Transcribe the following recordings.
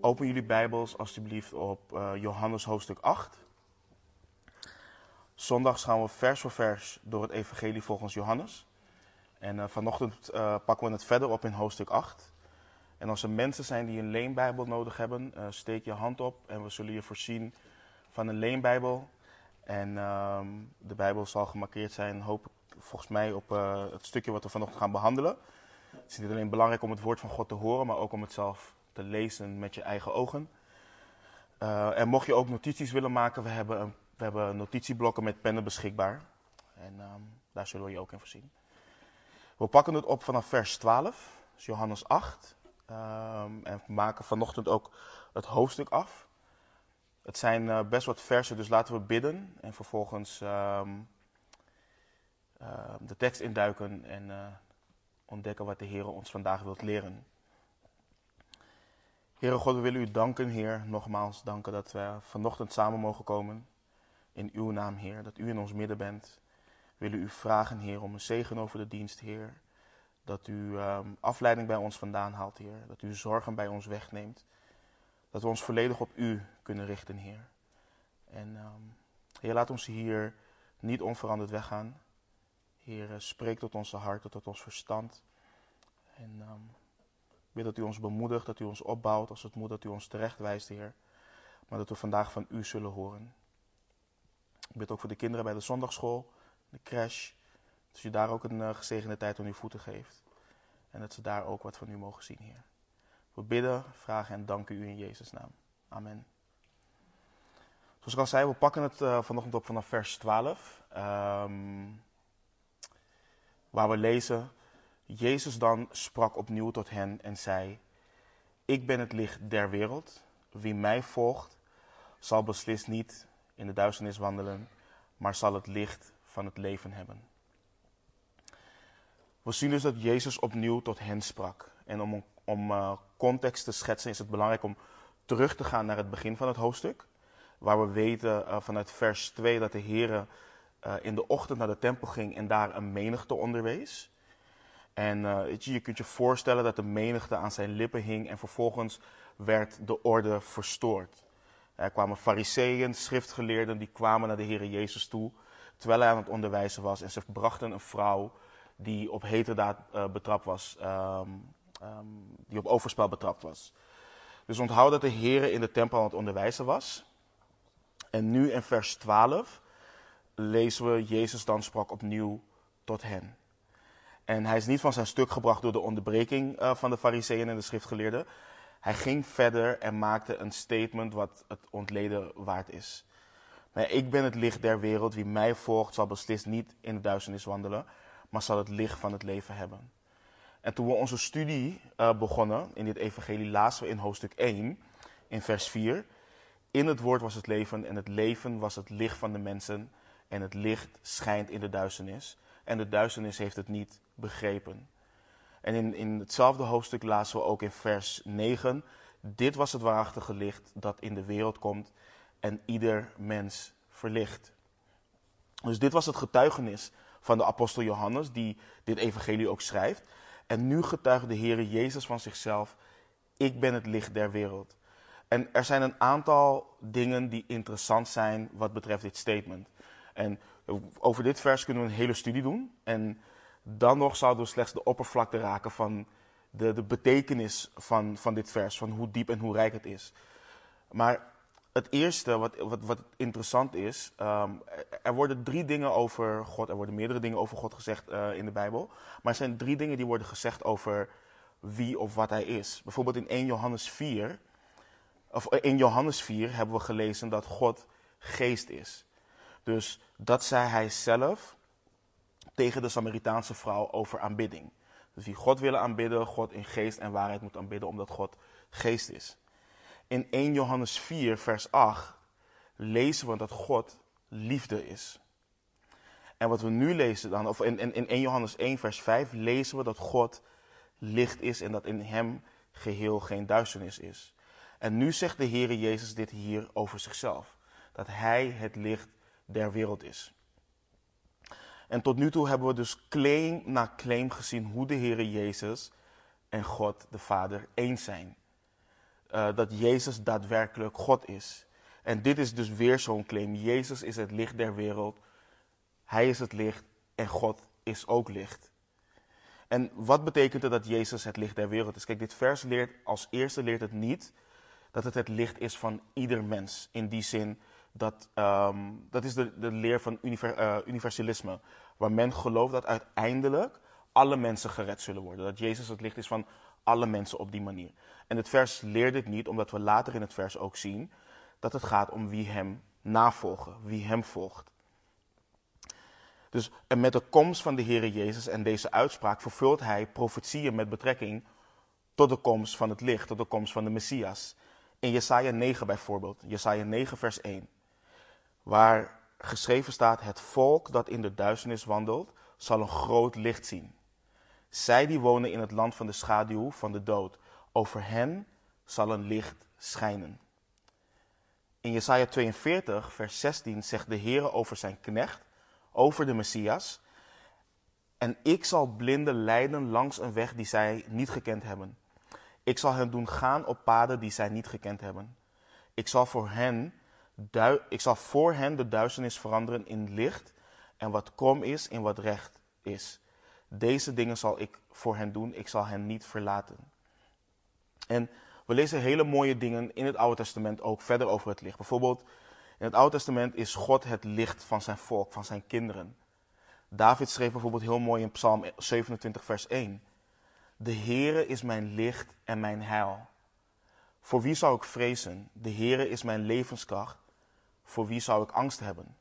Open jullie Bijbels alstublieft op uh, Johannes hoofdstuk 8. Zondags gaan we vers voor vers door het Evangelie volgens Johannes. En uh, vanochtend uh, pakken we het verder op in hoofdstuk 8. En als er mensen zijn die een leenbijbel nodig hebben, steek je hand op en we zullen je voorzien van een leenbijbel. En uh, de Bijbel zal gemarkeerd zijn, hoop volgens mij, op het stukje wat we vanochtend gaan behandelen. Het is niet alleen belangrijk om het woord van God te horen, maar ook om het zelf te lezen met je eigen ogen. Uh, en mocht je ook notities willen maken, we hebben, we hebben notitieblokken met pennen beschikbaar. En um, daar zullen we je ook in voorzien. We pakken het op vanaf vers 12, dus Johannes 8. Um, en maken vanochtend ook het hoofdstuk af. Het zijn uh, best wat versen, dus laten we bidden en vervolgens um, de tekst induiken en uh, ontdekken wat de Heer ons vandaag wilt leren. Heere God, we willen u danken, Heer, nogmaals danken dat we vanochtend samen mogen komen. In uw naam, Heer, dat u in ons midden bent. We willen u vragen, Heer, om een zegen over de dienst, Heer. Dat u um, afleiding bij ons vandaan haalt, Heer. Dat u zorgen bij ons wegneemt. Dat we ons volledig op u kunnen richten, Heer. En um, Heer, laat ons hier niet onveranderd weggaan. Heer, spreek tot onze hart, tot ons verstand. En um, bid dat u ons bemoedigt, dat u ons opbouwt als het moet, dat u ons terechtwijst, Heer. Maar dat we vandaag van u zullen horen. Ik bid ook voor de kinderen bij de zondagschool, de crash. Dat u daar ook een uh, gezegende tijd aan uw voeten geeft. En dat ze daar ook wat van u mogen zien, Heer. We bidden, vragen en danken u in Jezus' naam. Amen. Zoals ik al zei, we pakken het uh, vanochtend op vanaf vers 12. Um, waar we lezen Jezus dan sprak opnieuw tot hen en zei: Ik ben het licht der wereld. Wie mij volgt, zal beslist niet in de duisternis wandelen, maar zal het licht van het leven hebben. We zien dus dat Jezus opnieuw tot hen sprak. En om, om uh, context te schetsen is het belangrijk om terug te gaan naar het begin van het hoofdstuk. Waar we weten uh, vanuit vers 2 dat de Heer uh, in de ochtend naar de tempel ging en daar een menigte onderwees. En uh, je, kunt je voorstellen dat de menigte aan zijn lippen hing en vervolgens werd de orde verstoord. Er kwamen fariseeën, schriftgeleerden, die kwamen naar de Heer Jezus toe terwijl hij aan het onderwijzen was. En ze brachten een vrouw die op heterdaad uh, betrapt was, um, um, die op overspel betrapt was. Dus onthoud dat de Heer in de tempel aan het onderwijzen was. En nu in vers 12 lezen we, Jezus dan sprak opnieuw tot hen. En hij is niet van zijn stuk gebracht door de onderbreking uh, van de fariseeën en de schriftgeleerden. Hij ging verder en maakte een statement wat het ontleden waard is. Maar ik ben het licht der wereld. Wie mij volgt zal beslist niet in de duisternis wandelen, maar zal het licht van het leven hebben. En toen we onze studie uh, begonnen in dit evangelie, lazen we in hoofdstuk 1, in vers 4. In het woord was het leven en het leven was het licht van de mensen. En het licht schijnt in de duisternis. En de duisternis heeft het niet begrepen. En in, in hetzelfde hoofdstuk lazen we ook in vers 9. Dit was het waarachtige licht dat in de wereld komt en ieder mens verlicht. Dus dit was het getuigenis van de apostel Johannes, die dit evangelie ook schrijft. En nu getuigt de Heer Jezus van zichzelf, ik ben het licht der wereld. En er zijn een aantal dingen die interessant zijn wat betreft dit statement. En over dit vers kunnen we een hele studie doen. En dan nog zouden we slechts de oppervlakte raken van de, de betekenis van, van dit vers, van hoe diep en hoe rijk het is. Maar het eerste wat, wat, wat interessant is, um, er worden drie dingen over God, er worden meerdere dingen over God gezegd uh, in de Bijbel, maar er zijn drie dingen die worden gezegd over wie of wat hij is. Bijvoorbeeld in 1 Johannes 4, of in Johannes 4 hebben we gelezen dat God geest is. Dus dat zei hij zelf tegen de Samaritaanse vrouw over aanbidding. Dus die God willen aanbidden, God in geest en waarheid moet aanbidden, omdat God geest is. In 1 Johannes 4, vers 8 lezen we dat God liefde is. En wat we nu lezen dan, of in, in, in 1 Johannes 1, vers 5, lezen we dat God licht is en dat in hem geheel geen duisternis is. En nu zegt de Heere Jezus dit hier over zichzelf. Dat hij het licht der wereld is. En tot nu toe hebben we dus claim na claim gezien hoe de Heere Jezus en God de Vader één zijn. eh, dat Jezus daadwerkelijk God is. En dit is dus weer zo'n claim. Jezus is het licht der wereld. Hij is het licht en God is ook licht. En wat betekent het dat Jezus het licht der wereld is? Kijk, dit vers leert als eerste leert het niet dat het het licht is van ieder mens. In die zin dat, ehm, dat is de, de leer van eh, universalisme. Waar men gelooft dat uiteindelijk alle mensen gered zullen worden. Dat Jezus het licht is van alle mensen op die manier. En het vers leert dit niet, omdat we later in het vers ook zien dat het gaat om wie hem navolgen, wie hem volgt. Dus en met de komst van de Heer Jezus en deze uitspraak vervult hij profetieën met betrekking tot de komst van het licht, tot de komst van de Messias. In Jesaja 9 bijvoorbeeld, Jesaja 9 vers 1, waar geschreven staat, het volk dat in de duisternis wandelt, zal een groot licht zien. Zij die wonen in het land van de schaduw van de dood, over hen zal een licht schijnen. In Jesaja 42, vers 16 zegt de Heer over zijn knecht, over de Messias. En ik zal blinden leiden langs een weg die zij niet gekend hebben. Ik zal hen doen gaan op paden die zij niet gekend hebben. Ik zal voor hen, ik zal voor hen de duisternis veranderen in licht en wat krom is in wat recht is. Deze dingen zal ik voor hen doen, ik zal hen niet verlaten. En we lezen hele mooie dingen in het Oude Testament ook verder over het licht. Bijvoorbeeld in het Oude Testament is God het licht van zijn volk, van zijn kinderen. David schreef bijvoorbeeld heel mooi in Psalm 27, vers 1. De Heere is mijn licht en mijn heil. Voor wie zou ik vrezen? De Heere is mijn levenskracht. Voor wie zou ik angst hebben?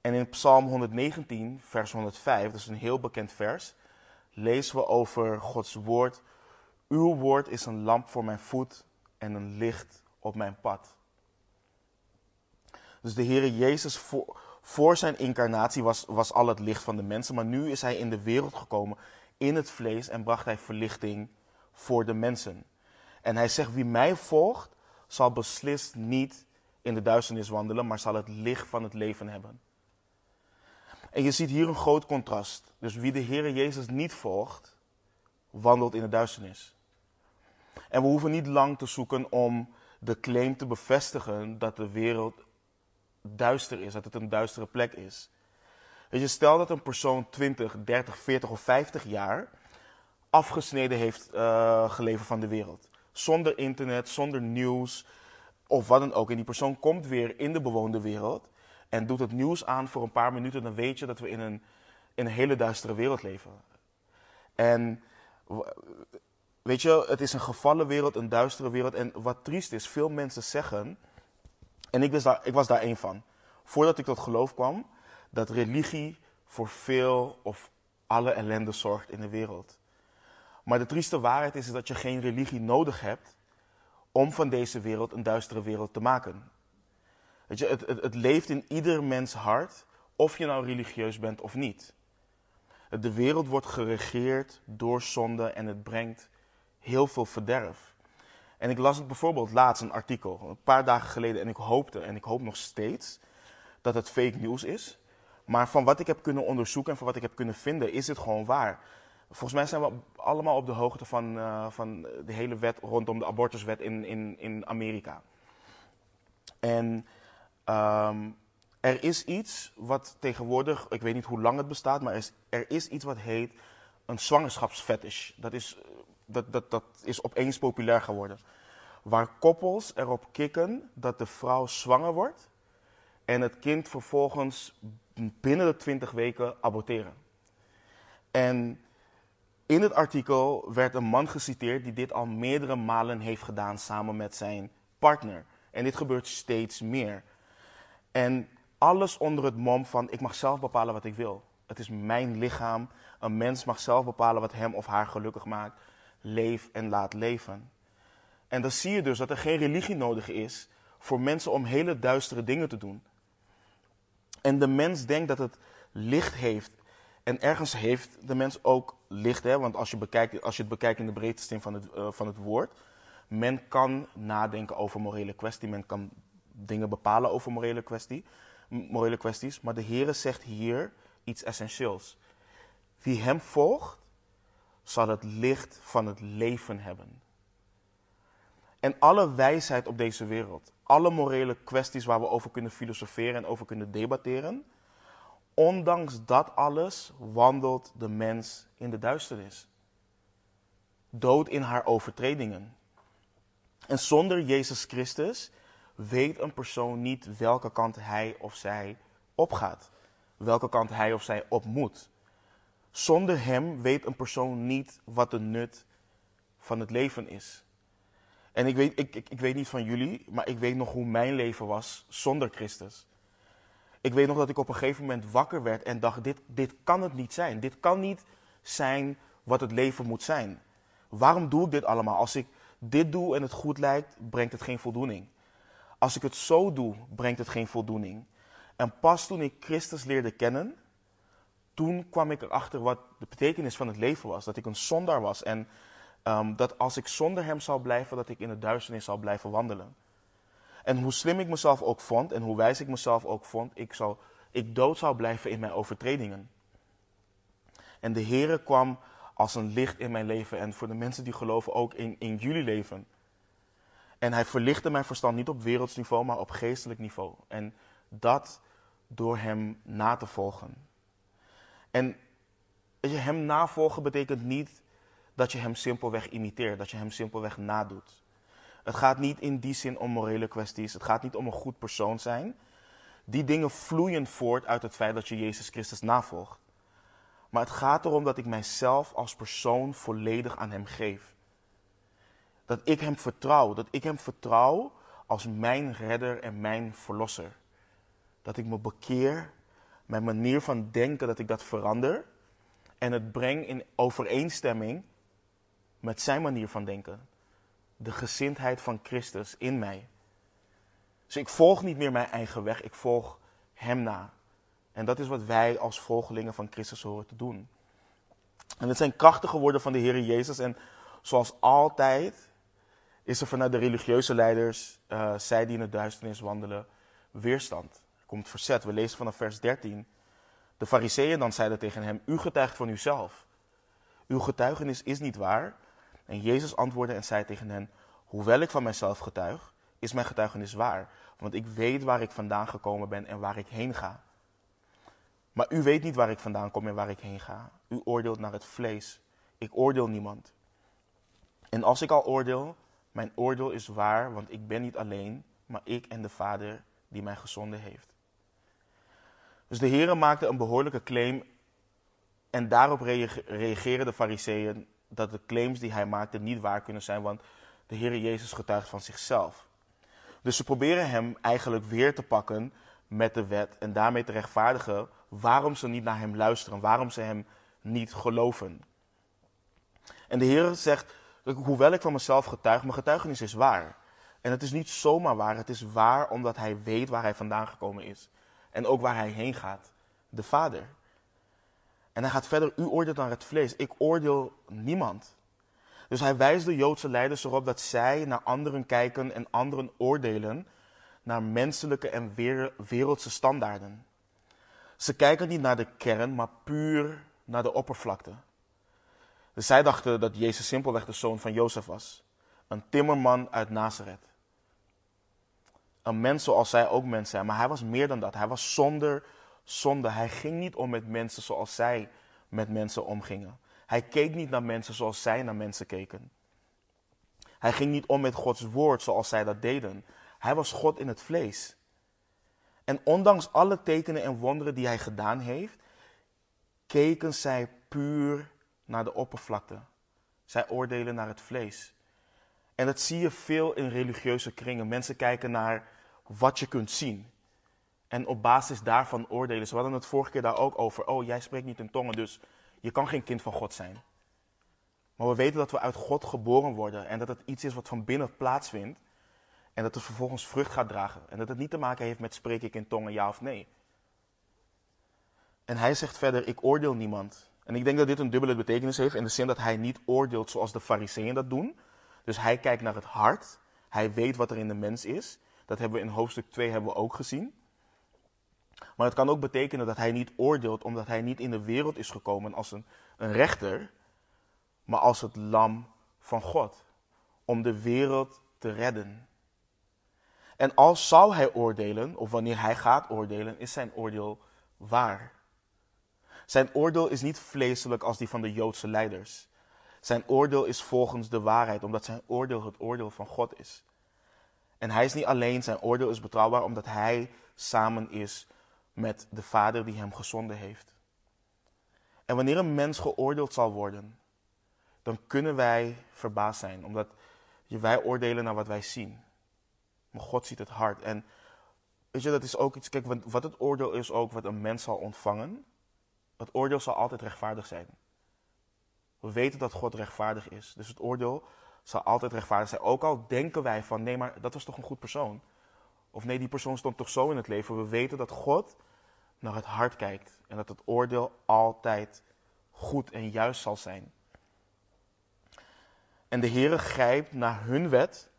En in Psalm 119, vers 105, dat is een heel bekend vers, lezen we over Gods woord. Uw woord is een lamp voor mijn voet en een licht op mijn pad. Dus de Heer Jezus voor, voor zijn incarnatie was, was al het licht van de mensen, maar nu is hij in de wereld gekomen in het vlees en bracht hij verlichting voor de mensen. En hij zegt, wie mij volgt, zal beslist niet in de duisternis wandelen, maar zal het licht van het leven hebben. En je ziet hier een groot contrast. Dus wie de Heer Jezus niet volgt, wandelt in de duisternis. En we hoeven niet lang te zoeken om de claim te bevestigen dat de wereld duister is, dat het een duistere plek is. Weet je, stel dat een persoon 20, 30, 40 of 50 jaar afgesneden heeft uh, van de wereld. Zonder internet, zonder nieuws of wat dan ook. En die persoon komt weer in de bewoonde wereld en doet het nieuws aan voor een paar minuten. Dan weet je dat we in een, in een hele duistere wereld leven. En weet je, het is een gevallen wereld, een duistere wereld. En wat triest is, veel mensen zeggen en ik was, daar, ik was daar één van. Voordat ik tot geloof kwam, dat religie voor veel of alle ellende zorgt in de wereld. Maar de trieste waarheid is dat je geen religie nodig hebt om van deze wereld een duistere wereld te maken. Weet je, het, het, het leeft in ieder mens hart, of je nou religieus bent of niet. De wereld wordt geregeerd door zonde en het brengt heel veel verderf. En ik las het bijvoorbeeld laatst een artikel, een paar dagen geleden, en ik hoopte, en ik hoop nog steeds, dat het fake news is. Maar van wat ik heb kunnen onderzoeken en van wat ik heb kunnen vinden, is het gewoon waar. Volgens mij zijn we allemaal op de hoogte van, uh, van de hele wet rondom de abortuswet in, in, in Amerika. En um, er is iets wat tegenwoordig, ik weet niet hoe lang het bestaat, maar er is, er is iets wat heet een zwangerschapsfetish. Dat is dat, dat, dat is opeens populair geworden. Waar koppels erop kikken dat de vrouw zwanger wordt en het kind vervolgens binnen de 20 weken aborteren. En in het artikel werd een man geciteerd die dit al meerdere malen heeft gedaan samen met zijn partner. En dit gebeurt steeds meer. En alles onder het mom van ik mag zelf bepalen wat ik wil. Het is mijn lichaam. Een mens mag zelf bepalen wat hem of haar gelukkig maakt leef en laat leven. En dan zie je dus dat er geen religie nodig is voor mensen om hele duistere dingen te doen. En de mens denkt dat het licht heeft. En ergens heeft de mens ook licht, hè? want als je, bekijkt, als je het bekijkt in de breedste zin van het, uh, van het woord, men kan nadenken over morele kwestie, men kan dingen bepalen over morele, kwestie, morele kwesties, maar de Heere zegt hier iets essentieels. Wie hem volgt, zal het licht van het leven hebben. En alle wijsheid op deze wereld, alle morele kwesties waar we over kunnen filosoferen en over kunnen debatteren, ondanks dat alles wandelt de mens in de duisternis. Dood in haar overtredingen. En zonder Jezus Christus weet een persoon niet welke kant hij of zij opgaat, welke kant hij of zij op moet. Zonder hem weet een persoon niet wat de nut van het leven is. En ik weet, ik, ik, ik, weet niet van jullie, maar ik weet nog hoe mijn leven was zonder Christus. Ik weet nog dat ik op een gegeven moment wakker werd en dacht: dit, dit kan het niet zijn. Dit kan niet zijn wat het leven moet zijn. Waarom doe ik dit allemaal? Als ik dit doe en het goed lijkt, brengt het geen voldoening. Als ik het zo doe, brengt het geen voldoening. En pas toen ik Christus leerde kennen, toen kwam ik erachter wat de betekenis van het leven was. Dat ik een zondaar was en um, dat als ik zonder hem zou blijven, dat ik in de duisternis zou blijven wandelen. En hoe slim ik mezelf ook vond en hoe wijs ik mezelf ook vond, ik, zou, ik dood zou blijven in mijn overtredingen. En de Heere kwam als een licht in mijn leven en voor de mensen die geloven ook in, in jullie leven. En hij verlichtte mijn verstand niet op werelds niveau, maar op geestelijk niveau. En dat door hem na te volgen. En hem navolgen betekent niet dat je hem simpelweg imiteert, dat je hem simpelweg nadoet. Het gaat niet in die zin om morele kwesties, het gaat niet om een goed persoon zijn. Die dingen vloeien voort uit het feit dat je Jezus Christus navolgt. Maar het gaat erom dat ik mijzelf als persoon volledig aan Hem geef. Dat ik Hem vertrouw, dat ik Hem vertrouw als mijn redder en mijn verlosser. Dat ik me bekeer, mijn manier van denken, dat ik dat verander en het breng in overeenstemming met Zijn manier van denken. De gezindheid van Christus in mij. Dus ik volg niet meer mijn eigen weg, ik volg Hem na. En dat is wat wij als volgelingen van Christus horen te doen. En het zijn krachtige woorden van de Heer Jezus. En zoals altijd is er vanuit de religieuze leiders, uh, zij die in de duisternis wandelen, weerstand. Er komt verzet. We lezen vanaf vers 13. De fariseeën dan zeiden tegen hem, u getuigt van uzelf. Uw getuigenis is niet waar. En Jezus antwoordde en zei tegen hen, hoewel ik van mijzelf getuig, is mijn getuigenis waar. Want ik weet waar ik vandaan gekomen ben en waar ik heen ga. Maar u weet niet waar ik vandaan kom en waar ik heen ga. U oordeelt naar het vlees. Ik oordeel niemand. En als ik al oordeel, mijn oordeel is waar, want ik ben niet alleen, maar ik en de Vader die mij gezonden heeft. Dus de Heer maakte een behoorlijke claim en daarop reageren de fariseeën dat de claims die hij maakte niet waar kunnen zijn, want de Heer Jezus getuigt van zichzelf. Dus ze proberen hem eigenlijk weer te pakken met de wet en daarmee te rechtvaardigen waarom ze niet naar hem luisteren, waarom ze hem niet geloven. En de Heer zegt, hoewel ik van mezelf getuig, mijn getuigenis is waar. En het is niet zomaar waar, het is waar omdat hij weet waar hij vandaan gekomen is. En ook waar hij heen gaat, de Vader. En hij gaat verder, u oordeelt naar het vlees, ik oordeel niemand. Dus hij wijst de Joodse leiders erop dat zij naar anderen kijken en anderen oordelen naar menselijke en wereldse standaarden. Ze kijken niet naar de kern, maar puur naar de oppervlakte. Dus zij dachten dat Jezus simpelweg de zoon van Jozef was. Een timmerman uit Nazareth. Een mens zoals zij ook mensen zijn, maar hij was meer dan dat. Hij was zonder zonde. Hij ging niet om met mensen zoals zij met mensen omgingen. Hij keek niet naar mensen zoals zij naar mensen keken. Hij ging niet om met Gods woord zoals zij dat deden. Hij was God in het vlees. En ondanks alle tekenen en wonderen die hij gedaan heeft, keken zij puur naar de oppervlakte. Zij oordelen naar het vlees. En dat zie je veel in religieuze kringen. Mensen kijken naar wat je kunt zien. En op basis daarvan oordelen. Ze hadden het vorige keer daar ook over. Oh, jij spreekt niet in tongen, dus je kan geen kind van God zijn. Maar we weten dat we uit God geboren worden en dat het iets is wat van binnen plaatsvindt. En dat het vervolgens vrucht gaat dragen. En dat het niet te maken heeft met spreek ik in tongen, ja of nee. En hij zegt verder, ik oordeel niemand. En ik denk dat dit een dubbele betekenis heeft in de zin dat hij niet oordeelt zoals de fariseeën dat doen. Dus hij kijkt naar het hart. Hij weet wat er in de mens is. Dat hebben we in hoofdstuk 2 hebben we ook gezien. Maar het kan ook betekenen dat hij niet oordeelt omdat hij niet in de wereld is gekomen als een, een rechter, maar als het lam van God. Om de wereld te redden. En als zou hij oordelen, of wanneer hij gaat oordelen, is zijn oordeel waar. Zijn oordeel is niet vleeselijk als die van de Joodse leiders. Zijn oordeel is volgens de waarheid, omdat zijn oordeel het oordeel van God is. En hij is niet alleen, zijn oordeel is betrouwbaar omdat hij samen is met de Vader die hem gezonden heeft. En wanneer een mens geoordeeld zal worden, dan kunnen wij verbaasd zijn, omdat wij oordelen naar wat wij zien. Maar God ziet het hart. En weet je, dat is ook iets, kijk, wat het oordeel is ook wat een mens zal ontvangen. Het oordeel zal altijd rechtvaardig zijn. We weten dat God rechtvaardig is. Dus het oordeel zal altijd rechtvaardig zijn. Ook al denken wij van, nee, maar dat was toch een goed persoon. Of nee, die persoon stond toch zo in het leven. We weten dat God naar het hart kijkt. En dat het oordeel altijd goed en juist zal zijn. En de Heere grijpt naar hun wet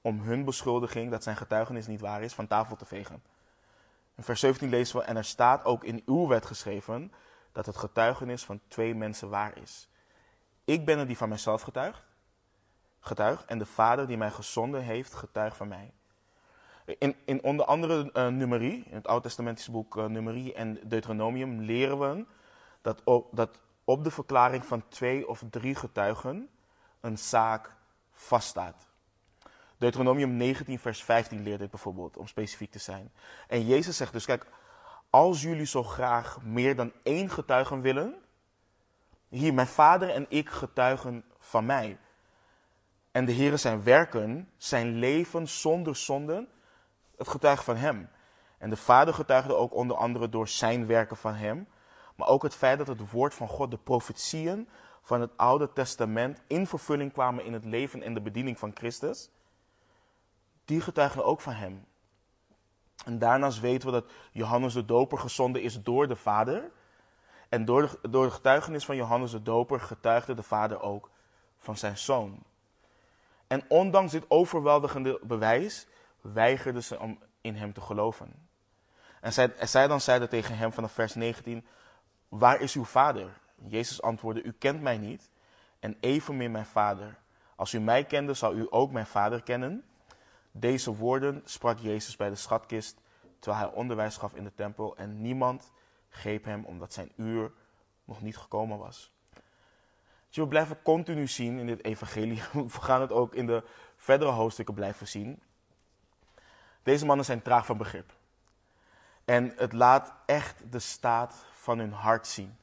om hun beschuldiging, dat zijn getuigenis niet waar is, van tafel te vegen. In vers 17 lezen we, en er staat ook in uw wet geschreven dat het getuigenis van twee mensen waar is. Ik ben er die van mijzelf getuigt, getuig, en de Vader die mij gezonden heeft, getuigt van mij. In, in onder andere Nummerie, in het Oud-testamentische boek Nummerie en Deuteronomium, leren we dat op, dat op de verklaring van twee of drie getuigen een zaak vaststaat. Deuteronomium 19, vers 15 leert dit bijvoorbeeld, om specifiek te zijn. En Jezus zegt dus, kijk, als jullie zo graag meer dan één getuigen willen, hier, mijn vader en ik getuigen van mij. En de Heer zijn werken, zijn leven zonder zonden, het getuigt van hem. En de vader getuigde ook onder andere door zijn werken van hem. Maar ook het feit dat het woord van God, de profetieën van het Oude Testament in vervulling kwamen in het leven en de bediening van Christus die getuigen ook van hem. En daarnaast weten we dat Johannes de Doper gezonden is door de Vader. En door de, door de getuigenis van Johannes de Doper getuigde de Vader ook van zijn zoon. En ondanks dit overweldigende bewijs weigerden ze om in hem te geloven. En zij, zij dan zeiden tegen hem vanaf vers 19, waar is uw vader? Jezus antwoordde, u kent mij niet en evenmin mijn vader. Als u mij kende, zou u ook mijn vader kennen. Deze woorden sprak Jezus bij de schatkist terwijl hij onderwijs gaf in de tempel en niemand greep hem omdat zijn uur nog niet gekomen was. We blijven continu zien in dit evangelie. We gaan het ook in de verdere hoofdstukken blijven zien. Deze mannen zijn traag van begrip. En het laat echt de staat van hun hart zien.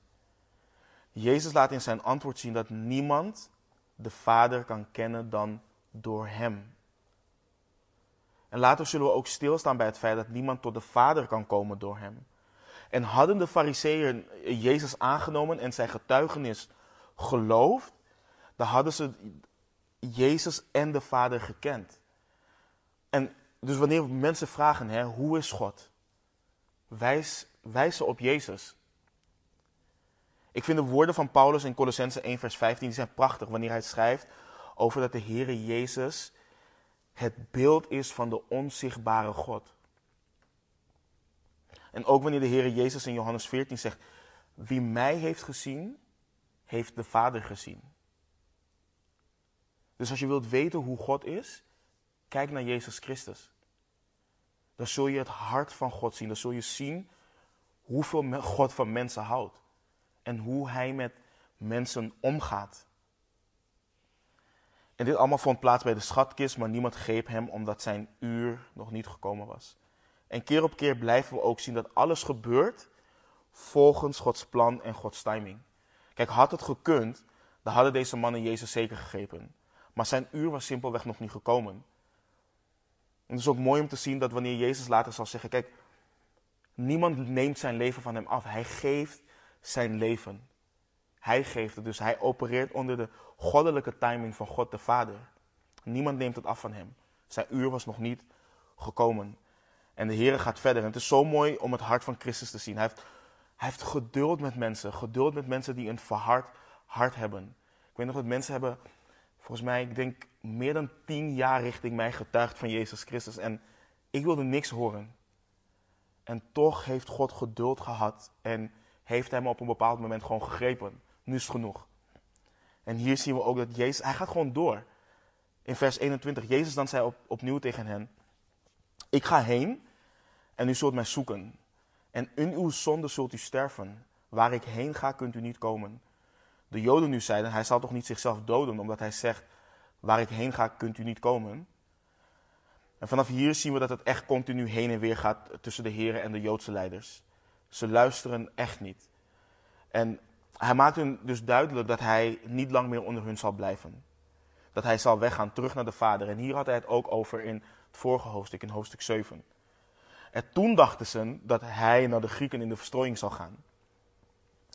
Jezus laat in zijn antwoord zien dat niemand de Vader kan kennen dan door Hem. En later zullen we ook stilstaan bij het feit dat niemand tot de Vader kan komen door hem. En hadden de Fariseeën Jezus aangenomen en zijn getuigenis geloofd, dan hadden ze Jezus en de Vader gekend. En dus wanneer mensen vragen, hè, hoe is God? Wijs, wijs ze op Jezus. Ik vind de woorden van Paulus in Colossense 1 vers 15 die zijn prachtig wanneer hij schrijft over dat de Heere Jezus het beeld is van de onzichtbare God. En ook wanneer de Heer Jezus in Johannes 14 zegt, wie mij heeft gezien, heeft de Vader gezien. Dus als je wilt weten hoe God is, kijk naar Jezus Christus. Dan zul je het hart van God zien. Dan zul je zien hoeveel God van mensen houdt. En hoe hij met mensen omgaat. En dit allemaal vond plaats bij de schatkist, maar niemand greep hem omdat zijn uur nog niet gekomen was. En keer op keer blijven we ook zien dat alles gebeurt volgens Gods plan en Gods timing. Kijk, had het gekund, dan hadden deze mannen Jezus zeker gegrepen. Maar zijn uur was simpelweg nog niet gekomen. Het is ook mooi om te zien dat wanneer Jezus later zal zeggen: Kijk, niemand neemt zijn leven van hem af. Hij geeft zijn leven. Hij geeft het, dus hij opereert onder de goddelijke timing van God de Vader. Niemand neemt het af van hem. Zijn uur was nog niet gekomen. En de Heer gaat verder. En het is zo mooi om het hart van Christus te zien. Hij heeft, hij heeft geduld met mensen. Geduld met mensen die een verhard hart hebben. Ik weet nog dat mensen hebben, volgens mij, ik denk meer dan tien jaar richting mij getuigd van Jezus Christus. En ik wilde niks horen. En toch heeft God geduld gehad en heeft hem op een bepaald moment gewoon gegrepen nu is het genoeg. En hier zien we ook dat Jezus, hij gaat gewoon door. In vers 21, Jezus dan zei op, opnieuw tegen hen, ik ga heen en u zult mij zoeken. En in uw zonde zult u sterven. Waar ik heen ga, kunt u niet komen. De Joden nu zeiden, hij zal toch niet zichzelf doden, omdat hij zegt, waar ik heen ga, kunt u niet komen. En vanaf hier zien we dat het echt continu heen en weer gaat tussen de heren en de Joodse leiders. Ze luisteren echt niet. En hij maakt hun dus duidelijk dat hij niet lang meer onder hun zal blijven. Dat hij zal weggaan, terug naar de Vader. En hier had hij het ook over in het vorige hoofdstuk, in hoofdstuk 7. En toen dachten ze dat hij naar de Grieken in de verstrooiing zal gaan.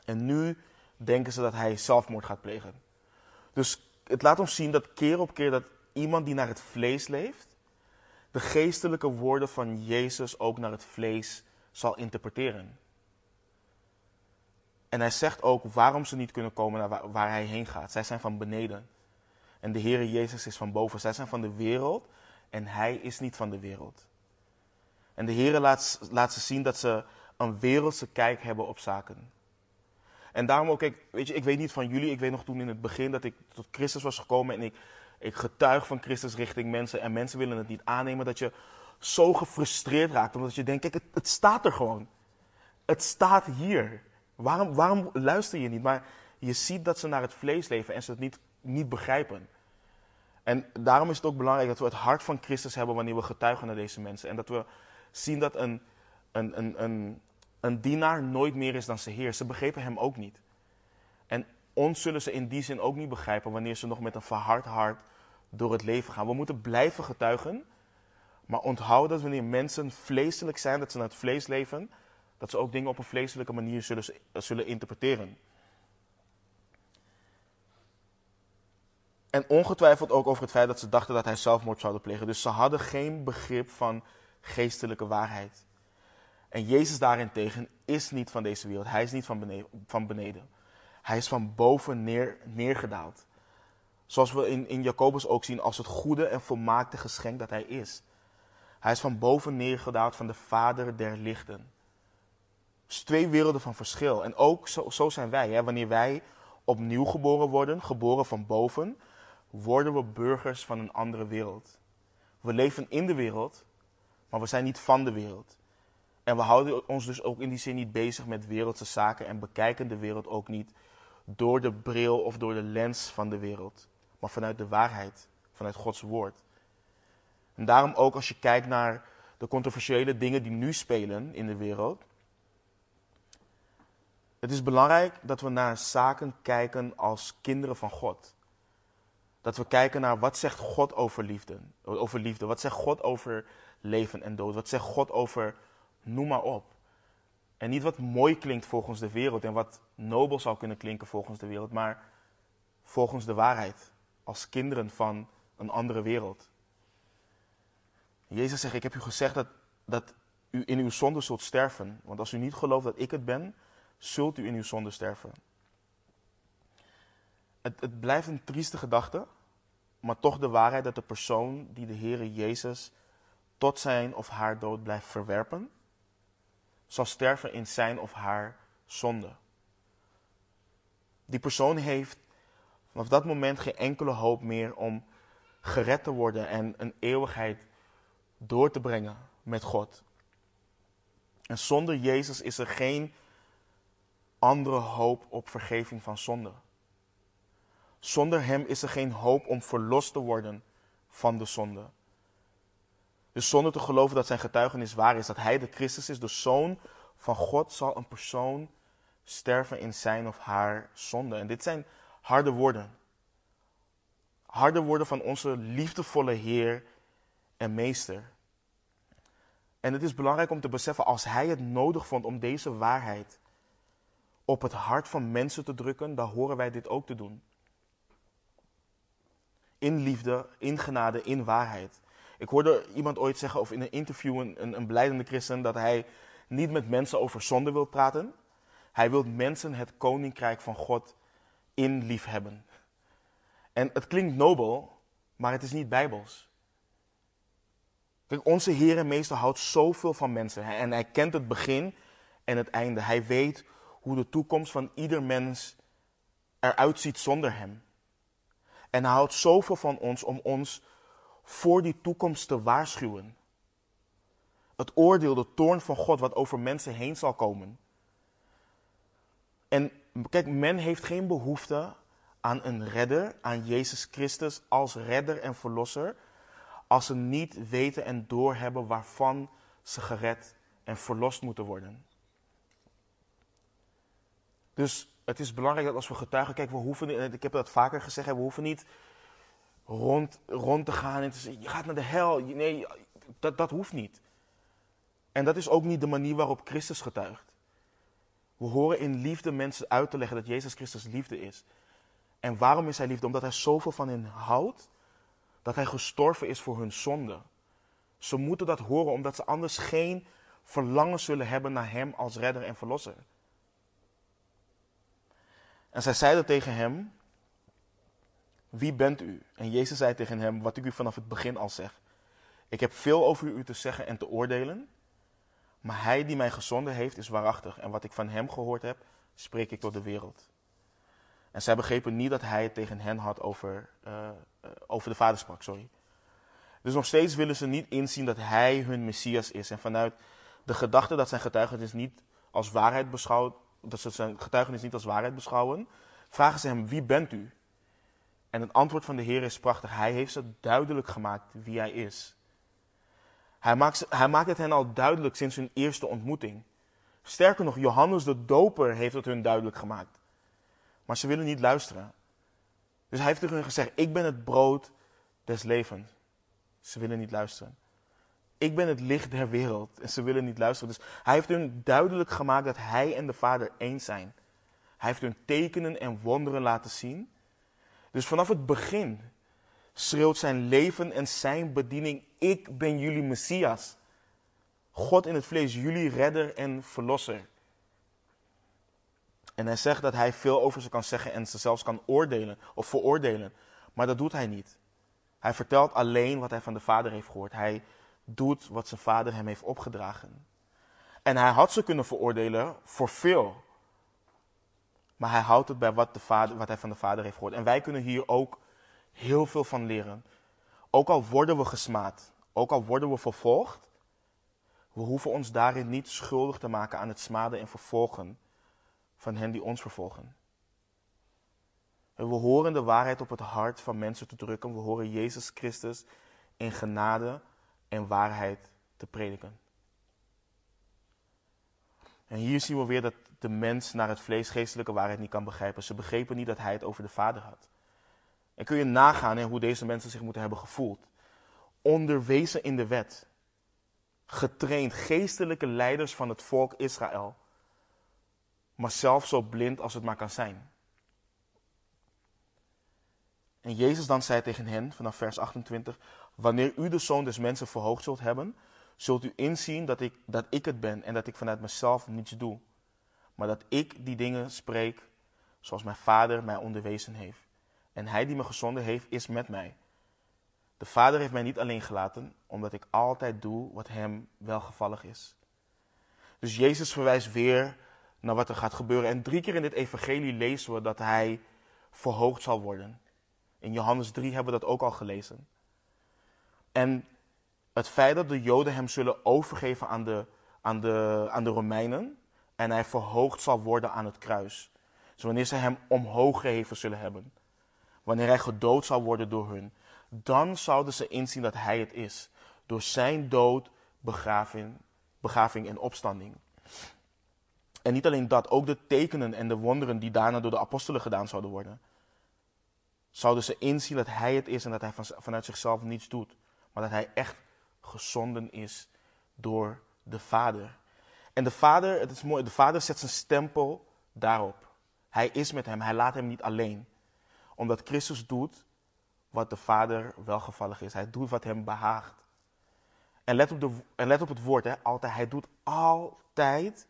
En nu denken ze dat hij zelfmoord gaat plegen. Dus het laat ons zien dat keer op keer dat iemand die naar het vlees leeft, de geestelijke woorden van Jezus ook naar het vlees zal interpreteren. En hij zegt ook waarom ze niet kunnen komen naar waar, hij heen gaat. Zij zijn van beneden. En de Heere Jezus is van boven. Zij zijn van de wereld en hij is niet van de wereld. En de Heere laat, laat ze zien dat ze een wereldse kijk hebben op zaken. En daarom ook, ik, weet je, ik weet niet van jullie, ik weet nog toen in het begin dat ik tot Christus was gekomen en ik, ik getuig van Christus richting mensen en mensen willen het niet aannemen, dat je zo gefrustreerd raakt, omdat je denkt, kijk, het, het staat er gewoon. Het staat hier. Waarom, waarom luister je niet? Maar je ziet dat ze naar het vlees leven en ze het niet, niet begrijpen. En daarom is het ook belangrijk dat we het hart van Christus hebben wanneer we getuigen naar deze mensen. En dat we zien dat een, een, een, een, een dienaar nooit meer is dan zijn Heer. Ze begrepen hem ook niet. En ons zullen ze in die zin ook niet begrijpen wanneer ze nog met een verhard hart door het leven gaan. We moeten blijven getuigen, maar onthouden dat wanneer mensen vleeselijk zijn, dat ze naar het vlees leven, dat ze ook dingen op een vleeselijke manier zullen, zullen interpreteren. En ongetwijfeld ook over het feit dat ze dachten dat hij zelfmoord zouden plegen. Dus ze hadden geen begrip van geestelijke waarheid. En Jezus daarentegen is niet van deze wereld. Hij is niet van beneden. Van beneden. Hij is van boven neer, neergedaald. Zoals we in, in Jacobus ook zien als het goede en volmaakte geschenk dat hij is. Hij is van boven neergedaald van de Vader der lichten. Dus twee werelden van verschil. En ook zo, zo zijn wij. Hè? Wanneer wij opnieuw geboren worden, geboren van boven, worden we burgers van een andere wereld. We leven in de wereld, maar we zijn niet van de wereld. En we houden ons dus ook in die zin niet bezig met wereldse zaken en bekijken de wereld ook niet door de bril of door de lens van de wereld, maar vanuit de waarheid, vanuit Gods woord. En daarom ook als je kijkt naar de controversiële dingen die nu spelen in de wereld. Het is belangrijk dat we naar zaken kijken als kinderen van God. Dat we kijken naar wat zegt God over liefde, over liefde. Wat zegt God over leven en dood. Wat zegt God over noem maar op. En niet wat mooi klinkt volgens de wereld en wat nobel zou kunnen klinken volgens de wereld, maar volgens de waarheid. Als kinderen van een andere wereld. Jezus zegt, ik heb u gezegd dat, dat u in uw zonde zult sterven. Want als u niet gelooft dat ik het ben, zult u in uw zonde sterven. Het, het blijft een trieste gedachte, maar toch de waarheid dat de persoon die de Heere Jezus tot zijn of haar dood blijft verwerpen, zal sterven in zijn of haar zonde. Die persoon heeft vanaf dat moment geen enkele hoop meer om gered te worden en een eeuwigheid door te brengen met God. En zonder Jezus is er geen andere hoop op vergeving van zonde. Zonder Hem is er geen hoop om verlost te worden van de zonde. Dus zonder te geloven dat zijn getuigenis waar is, dat hij de Christus is, de Zoon van God, zal een persoon sterven in zijn of haar zonde. En dit zijn harde woorden. Harde woorden van onze liefdevolle Heer en Meester. En het is belangrijk om te beseffen, als Hij het nodig vond om deze waarheid op het hart van mensen te drukken, dan horen wij dit ook te doen. In liefde, in genade, in waarheid. Ik hoorde iemand ooit zeggen, of in een interview, een, een christen, dat hij niet met mensen over zonde wil praten. Hij wil mensen het koninkrijk van God in lief hebben. En het klinkt nobel, maar het is niet bijbels. Kijk, onze Heer en Meester houdt zoveel van mensen. En hij kent het begin en het einde. Hij weet hoe de toekomst van ieder mens eruit ziet zonder hem. En hij houdt zoveel van ons om ons voor die toekomst te waarschuwen. Het oordeel, de toorn van God wat over mensen heen zal komen. En kijk, men heeft geen behoefte aan een redder, aan Jezus Christus als redder en verlosser, als ze niet weten en doorhebben waarvan ze gered en verlost moeten worden. Dus het is belangrijk dat als we getuigen, kijk, we hoeven, ik heb dat vaker gezegd, we hoeven niet rond, rond te gaan en te zeggen, je gaat naar de hel. Nee, dat, dat hoeft niet. En dat is ook niet de manier waarop Christus getuigt. We horen in liefde mensen uit te leggen dat Jezus Christus liefde is. En waarom is hij liefde? Omdat hij zoveel van hen houdt, dat hij gestorven is voor hun zonde. Ze moeten dat horen, omdat ze anders geen verlangen zullen hebben naar hem als redder en verlosser. En zij zeiden tegen hem, wie bent u? En Jezus zei tegen hem, wat ik u vanaf het begin al zeg. Ik heb veel over u te zeggen en te oordelen, maar hij die mij gezonden heeft is waarachtig. En wat ik van hem gehoord heb, spreek ik tot de wereld. En zij begrepen niet dat hij het tegen hen had over, uh, over de vader sprak, sorry. Dus nog steeds willen ze niet inzien dat hij hun Messias is. En vanuit de gedachte dat zijn getuigenis niet als waarheid beschouwt, dat ze zijn getuigenis niet als waarheid beschouwen, vragen ze hem, wie bent u? En het antwoord van de Heer is prachtig. Hij heeft ze duidelijk gemaakt wie hij is. Hij maakt, hij het hen al duidelijk sinds hun eerste ontmoeting. Sterker nog, Johannes de Doper heeft het hun duidelijk gemaakt. Maar ze willen niet luisteren. Dus hij heeft tegen hen gezegd: Ik ben het brood des levens. Ze willen niet luisteren. Ik ben het licht der wereld. En ze willen niet luisteren. Dus hij heeft hun duidelijk gemaakt dat hij en de Vader één zijn. Hij heeft hun tekenen en wonderen laten zien. Dus vanaf het begin schreeuwt zijn leven en zijn bediening: Ik ben jullie Messias. God in het vlees, jullie redder en verlosser. En hij zegt dat hij veel over ze kan zeggen en ze zelfs kan oordelen of veroordelen. Maar dat doet hij niet. Hij vertelt alleen wat hij van de Vader heeft gehoord. Hij doet wat zijn Vader hem heeft opgedragen. En hij had ze kunnen veroordelen voor veel. Maar hij houdt het bij wat, de vader, wat hij van de Vader heeft gehoord. En wij kunnen hier ook heel veel van leren. Ook al worden we gesmaad, ook al worden we vervolgd, we hoeven ons daarin niet schuldig te maken aan het smaden en vervolgen van hen die ons vervolgen. En we horen de waarheid op het hart van mensen te drukken. We horen Jezus Christus in genade en waarheid te prediken. En hier zien we weer dat de mens naar het vlees geestelijke waarheid niet kan begrijpen. Ze begrepen niet dat hij het over de Vader had. En kun je nagaan hè, hoe deze mensen zich moeten hebben gevoeld. Onderwezen in de wet. Getraind, geestelijke leiders van het volk Israël. Maar zelf zo blind als het maar kan zijn. En Jezus dan zei tegen hen, vanaf vers 28, wanneer u de zoon des mensen verhoogd zult hebben, zult u inzien dat ik, dat ik het ben en dat ik vanuit mezelf niets doe. Maar dat ik die dingen spreek zoals mijn vader mij onderwezen heeft. En hij die me gezonden heeft, is met mij. De vader heeft mij niet alleen gelaten, omdat ik altijd doe wat hem welgevallig is. Dus Jezus verwijst weer naar wat er gaat gebeuren. En drie keer in dit evangelie lezen we dat hij verhoogd zal worden. In Johannes 3 hebben we dat ook al gelezen. En het feit dat de Joden hem zullen overgeven aan de, aan de, aan de Romeinen en hij verhoogd zal worden aan het kruis. Dus wanneer ze hem omhoog geheven zullen hebben, wanneer hij gedood zal worden door hun, dan zouden ze inzien dat hij het is. Door zijn dood, begraving, begraving en opstanding. En niet alleen dat, ook de tekenen en de wonderen die daarna door de apostelen gedaan zouden worden. Zouden ze inzien dat hij het is en dat hij vanuit zichzelf niets doet. Maar dat hij echt gezonden is door de Vader. En de Vader, het is mooi, de Vader zet zijn stempel daarop. Hij is met hem, hij laat hem niet alleen. Omdat Christus doet wat de Vader welgevallig is. Hij doet wat hem behaagt. En let op, de, en let op het woord, hè, altijd. Hij doet altijd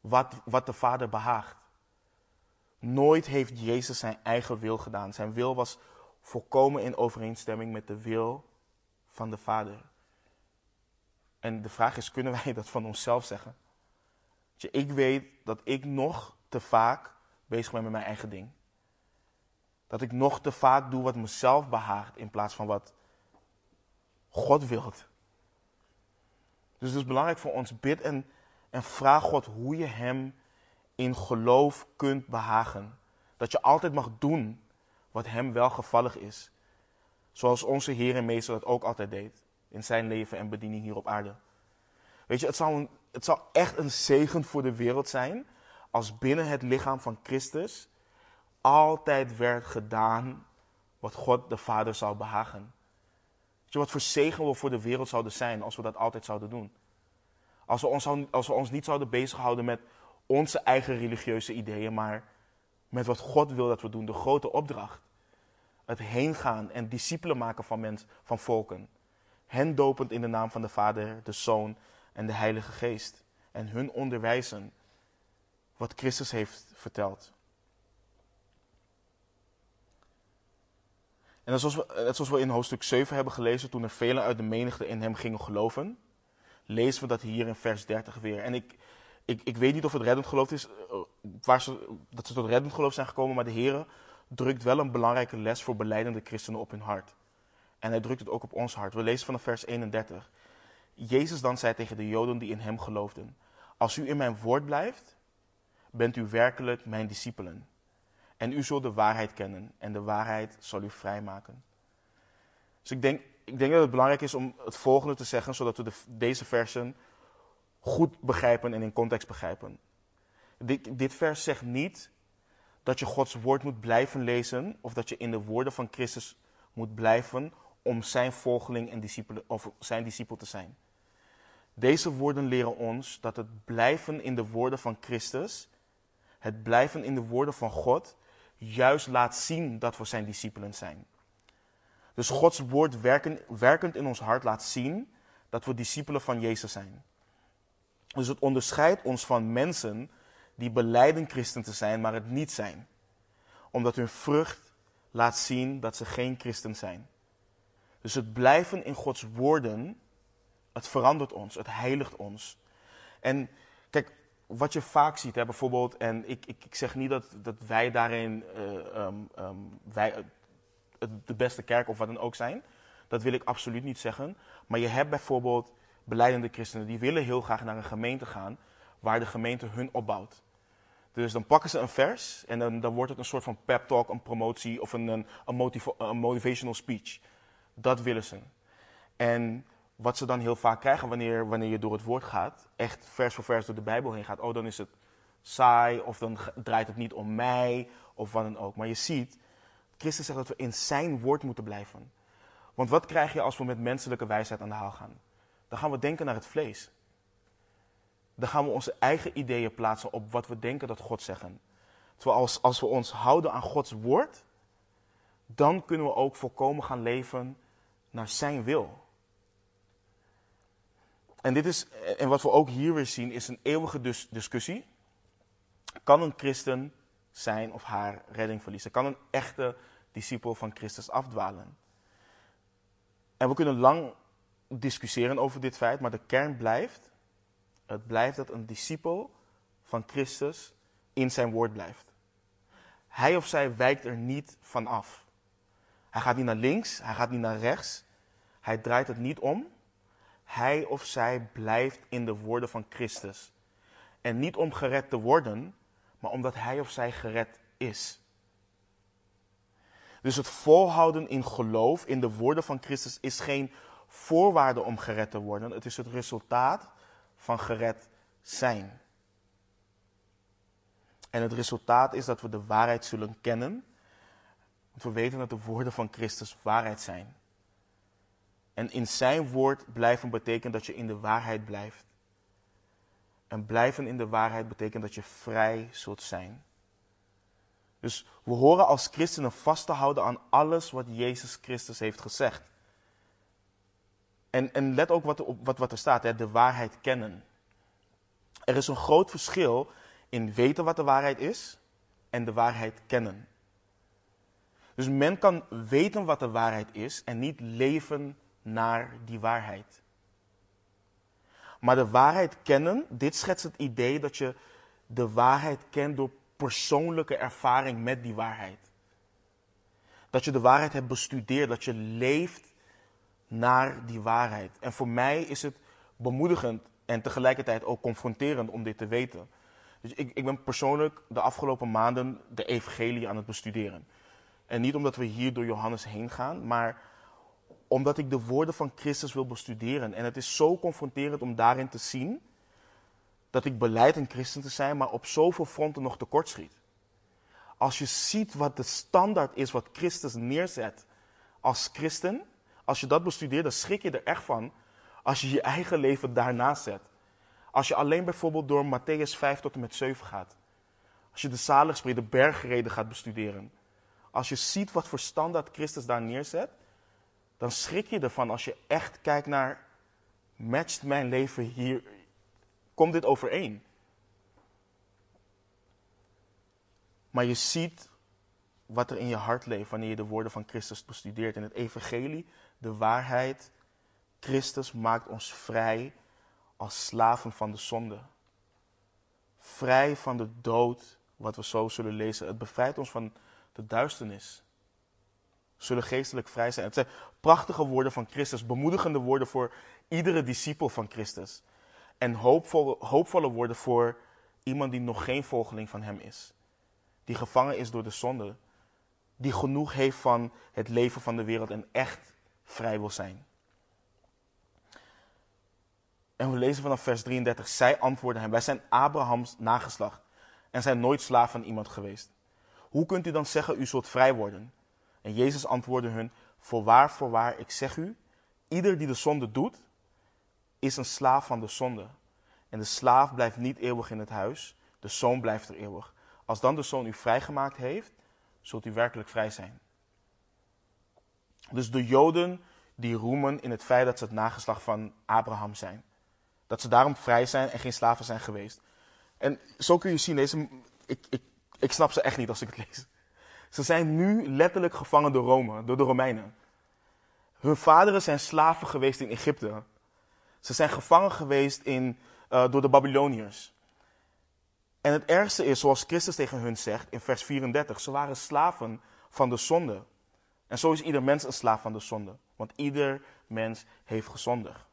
wat, wat de Vader behaagt. Nooit heeft Jezus zijn eigen wil gedaan. Zijn wil was volkomen in overeenstemming met de wil van de Vader. En de vraag is, kunnen wij dat van onszelf zeggen? Ik weet dat ik nog te vaak bezig ben met mijn eigen ding. Dat ik nog te vaak doe wat mezelf behaagt in plaats van wat God wilt. Dus het is belangrijk voor ons, bid en, en vraag God hoe je Hem in geloof kunt behagen. Dat je altijd mag doen wat Hem welgevallig is. Zoals onze Heer en Meester dat ook altijd deed in zijn leven en bediening hier op aarde. Weet je, het zou, een, het zou echt een zegen voor de wereld zijn als binnen het lichaam van Christus altijd werd gedaan wat God de Vader zou behagen. Weet je, wat voor zegen we voor de wereld zouden zijn als we dat altijd zouden doen. Als we ons, als we ons niet zouden bezighouden met onze eigen religieuze ideeën, maar met wat God wil dat we doen, de grote opdracht. Het heengaan en discipelen maken van, mensen, van volken. Hen dopend in de naam van de Vader, de Zoon en de Heilige Geest. En hun onderwijzen wat Christus heeft verteld. En we, net zoals we in hoofdstuk 7 hebben gelezen, toen er velen uit de menigte in hem gingen geloven, lezen we dat hier in vers 30 weer. En ik, ik, ik weet niet of het reddend geloof is, eh, waar ze, dat ze tot reddend geloof zijn gekomen, maar de Heer drukt wel een belangrijke les voor beleidende christenen op hun hart. En hij drukt het ook op ons hart. We lezen vanaf vers 31. Jezus dan zei tegen de Joden die in hem geloofden: Als u in mijn woord blijft, bent u werkelijk mijn discipelen. En u zult de waarheid kennen en de waarheid zal u vrijmaken. Dus ik denk, ik denk dat het belangrijk is om het volgende te zeggen, zodat we de, deze versen goed begrijpen en in context begrijpen. Dit, dit vers zegt niet dat je Gods woord moet blijven lezen of dat je in de woorden van Christus moet blijven om zijn volgeling en discipel, of zijn discipel te zijn. Deze woorden leren ons dat het blijven in de woorden van Christus, het blijven in de woorden van God, juist laat zien dat we zijn discipelen zijn. Dus Gods woord werken, werkend in ons hart laat zien dat we discipelen van Jezus zijn. Dus het onderscheidt ons van mensen die beleiden christen te zijn, maar het niet zijn. Omdat hun vrucht laat zien dat ze geen christen zijn. Dus het blijven in Gods woorden, het verandert ons, het heiligt ons. En kijk, wat je vaak ziet, hè, bijvoorbeeld, en ik, ik, ik zeg niet dat, dat wij daarin uh, um, um, wij, de beste kerk of wat dan ook zijn. Dat wil ik absoluut niet zeggen. Maar je hebt bijvoorbeeld beleidende christenen die willen heel graag naar een gemeente gaan waar de gemeente hun opbouwt. Dus dan pakken ze een vers en dan, dan wordt het een soort van pep talk, een promotie of een, een, een motivational speech. Dat willen ze. En wat ze dan heel vaak krijgen wanneer, wanneer je door het woord gaat, echt vers voor vers door de Bijbel heen gaat, oh dan is het saai of dan draait het niet om mij of wat dan ook. Maar je ziet, Christus zegt dat we in zijn woord moeten blijven. Want wat krijg je als we met menselijke wijsheid aan de haal gaan? Dan gaan we denken naar het vlees. Dan gaan we onze eigen ideeën plaatsen op wat we denken dat God zeggen. Terwijl als, als we ons houden aan Gods woord, dan kunnen we ook volkomen gaan leven naar zijn wil. En, dit is, en wat we ook hier weer zien, is een eeuwige dus, discussie. Kan een christen zijn of haar redding verliezen? Kan een echte discipel van Christus afdwalen? En we kunnen lang discussiëren over dit feit, maar de kern blijft: het blijft dat een discipel van Christus in zijn woord blijft. Hij of zij wijkt er niet van af. Hij gaat niet naar links, hij gaat niet naar rechts. Hij draait het niet om. Hij of zij blijft in de woorden van Christus. En niet om gered te worden, maar omdat hij of zij gered is. Dus het volhouden in geloof in de woorden van Christus is geen voorwaarde om gered te worden. Het is het resultaat van gered zijn. En het resultaat is dat we de waarheid zullen kennen. Want we weten dat de woorden van Christus waarheid zijn. En in zijn woord blijven betekent dat je in de waarheid blijft. En blijven in de waarheid betekent dat je vrij zult zijn. Dus we horen als christenen vast te houden aan alles wat Jezus Christus heeft gezegd. En, en let ook wat, wat, wat er staat, hè, de waarheid kennen. Er is een groot verschil in weten wat de waarheid is en de waarheid kennen. Dus men kan weten wat de waarheid is en niet leven naar die waarheid. Maar de waarheid kennen, dit schetst het idee dat je de waarheid kent door persoonlijke ervaring met die waarheid. Dat je de waarheid hebt bestudeerd, dat je leeft naar die waarheid. En voor mij is het bemoedigend en tegelijkertijd ook confronterend om dit te weten. Dus ik, ik ben persoonlijk de afgelopen maanden de evangelie aan het bestuderen. En niet omdat we hier door Johannes heen gaan, maar omdat ik de woorden van Christus wil bestuderen. En het is zo confronterend om daarin te zien dat ik beleid een christen te zijn, maar op zoveel fronten nog tekortschiet. Als je ziet wat de standaard is wat Christus neerzet als christen, als je dat bestudeert, dan schrik je er echt van als je je eigen leven daarnaast zet. Als je alleen bijvoorbeeld door Matthäus 5 tot en met 7 gaat. Als je de zaligspreek, de bergreden gaat bestuderen. Als je ziet wat voor standaard Christus daar neerzet, dan schrik je ervan als je echt kijkt naar, matcht mijn leven hier, komt dit overeen? Maar je ziet wat er in je hart leeft wanneer je de woorden van Christus bestudeert. In het evangelie, de waarheid, Christus maakt ons vrij als slaven van de zonde. Vrij van de dood, wat we zo zullen lezen. Het bevrijdt ons van de duisternis. Zullen geestelijk vrij zijn. Het zijn prachtige woorden van Christus, bemoedigende woorden voor iedere discipel van Christus. En hoopvolle, hoopvolle woorden voor iemand die nog geen volgeling van hem is. Die gevangen is door de zonde. Die genoeg heeft van het leven van de wereld en echt vrij wil zijn. En we lezen vanaf vers 33. Zij antwoorden hem: Wij zijn Abrahams nageslacht en zijn nooit slaaf van iemand geweest. Hoe kunt u dan zeggen, u zult vrij worden? En Jezus antwoordde hun: Voorwaar, voorwaar, ik zeg u: ieder die de zonde doet, is een slaaf van de zonde. En de slaaf blijft niet eeuwig in het huis, de zoon blijft er eeuwig. Als dan de zoon u vrijgemaakt heeft, zult u werkelijk vrij zijn. Dus de Joden die roemen in het feit dat ze het nageslacht van Abraham zijn. Dat ze daarom vrij zijn en geen slaven zijn geweest. En zo kun je zien, deze, ik, ik, ik snap ze echt niet als ik het lees. Ze zijn nu letterlijk gevangen door Rome, door de Romeinen. Hun vaderen zijn slaven geweest in Egypte. Ze zijn gevangen geweest in, uh, door de Babyloniërs. En het ergste is, zoals Christus tegen hun zegt in vers 34, ze waren slaven van de zonde. En zo is ieder mens een slaaf van de zonde. Want ieder mens heeft gezondigd.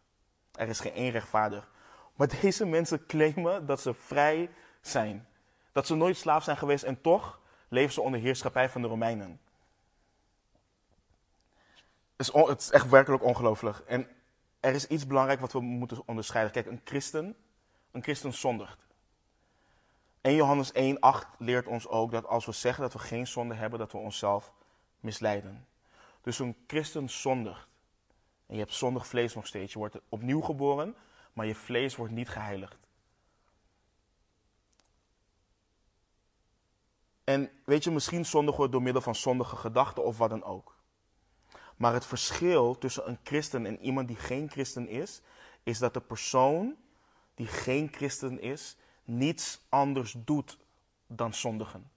Er is geen één rechtvaardig. Maar deze mensen claimen dat ze vrij zijn. Dat ze nooit slaaf zijn geweest en toch leven ze onder heerschappij van de Romeinen. Het is, het is echt werkelijk ongelooflijk. En er is iets belangrijk wat we moeten onderscheiden. Kijk, een christen, een christen zondigt. 1 Johannes 1, 8 leert ons ook dat als we zeggen dat we geen zonde hebben, dat we onszelf misleiden. Dus een christen zondigt. En je hebt zondig vlees nog steeds. Je wordt opnieuw geboren, maar je vlees wordt niet geheiligd. En weet je, misschien zondig wordt door middel van zondige gedachten of wat dan ook. Maar het verschil tussen een christen en iemand die geen christen is, is dat de persoon die geen christen is, niets anders doet dan zondigen.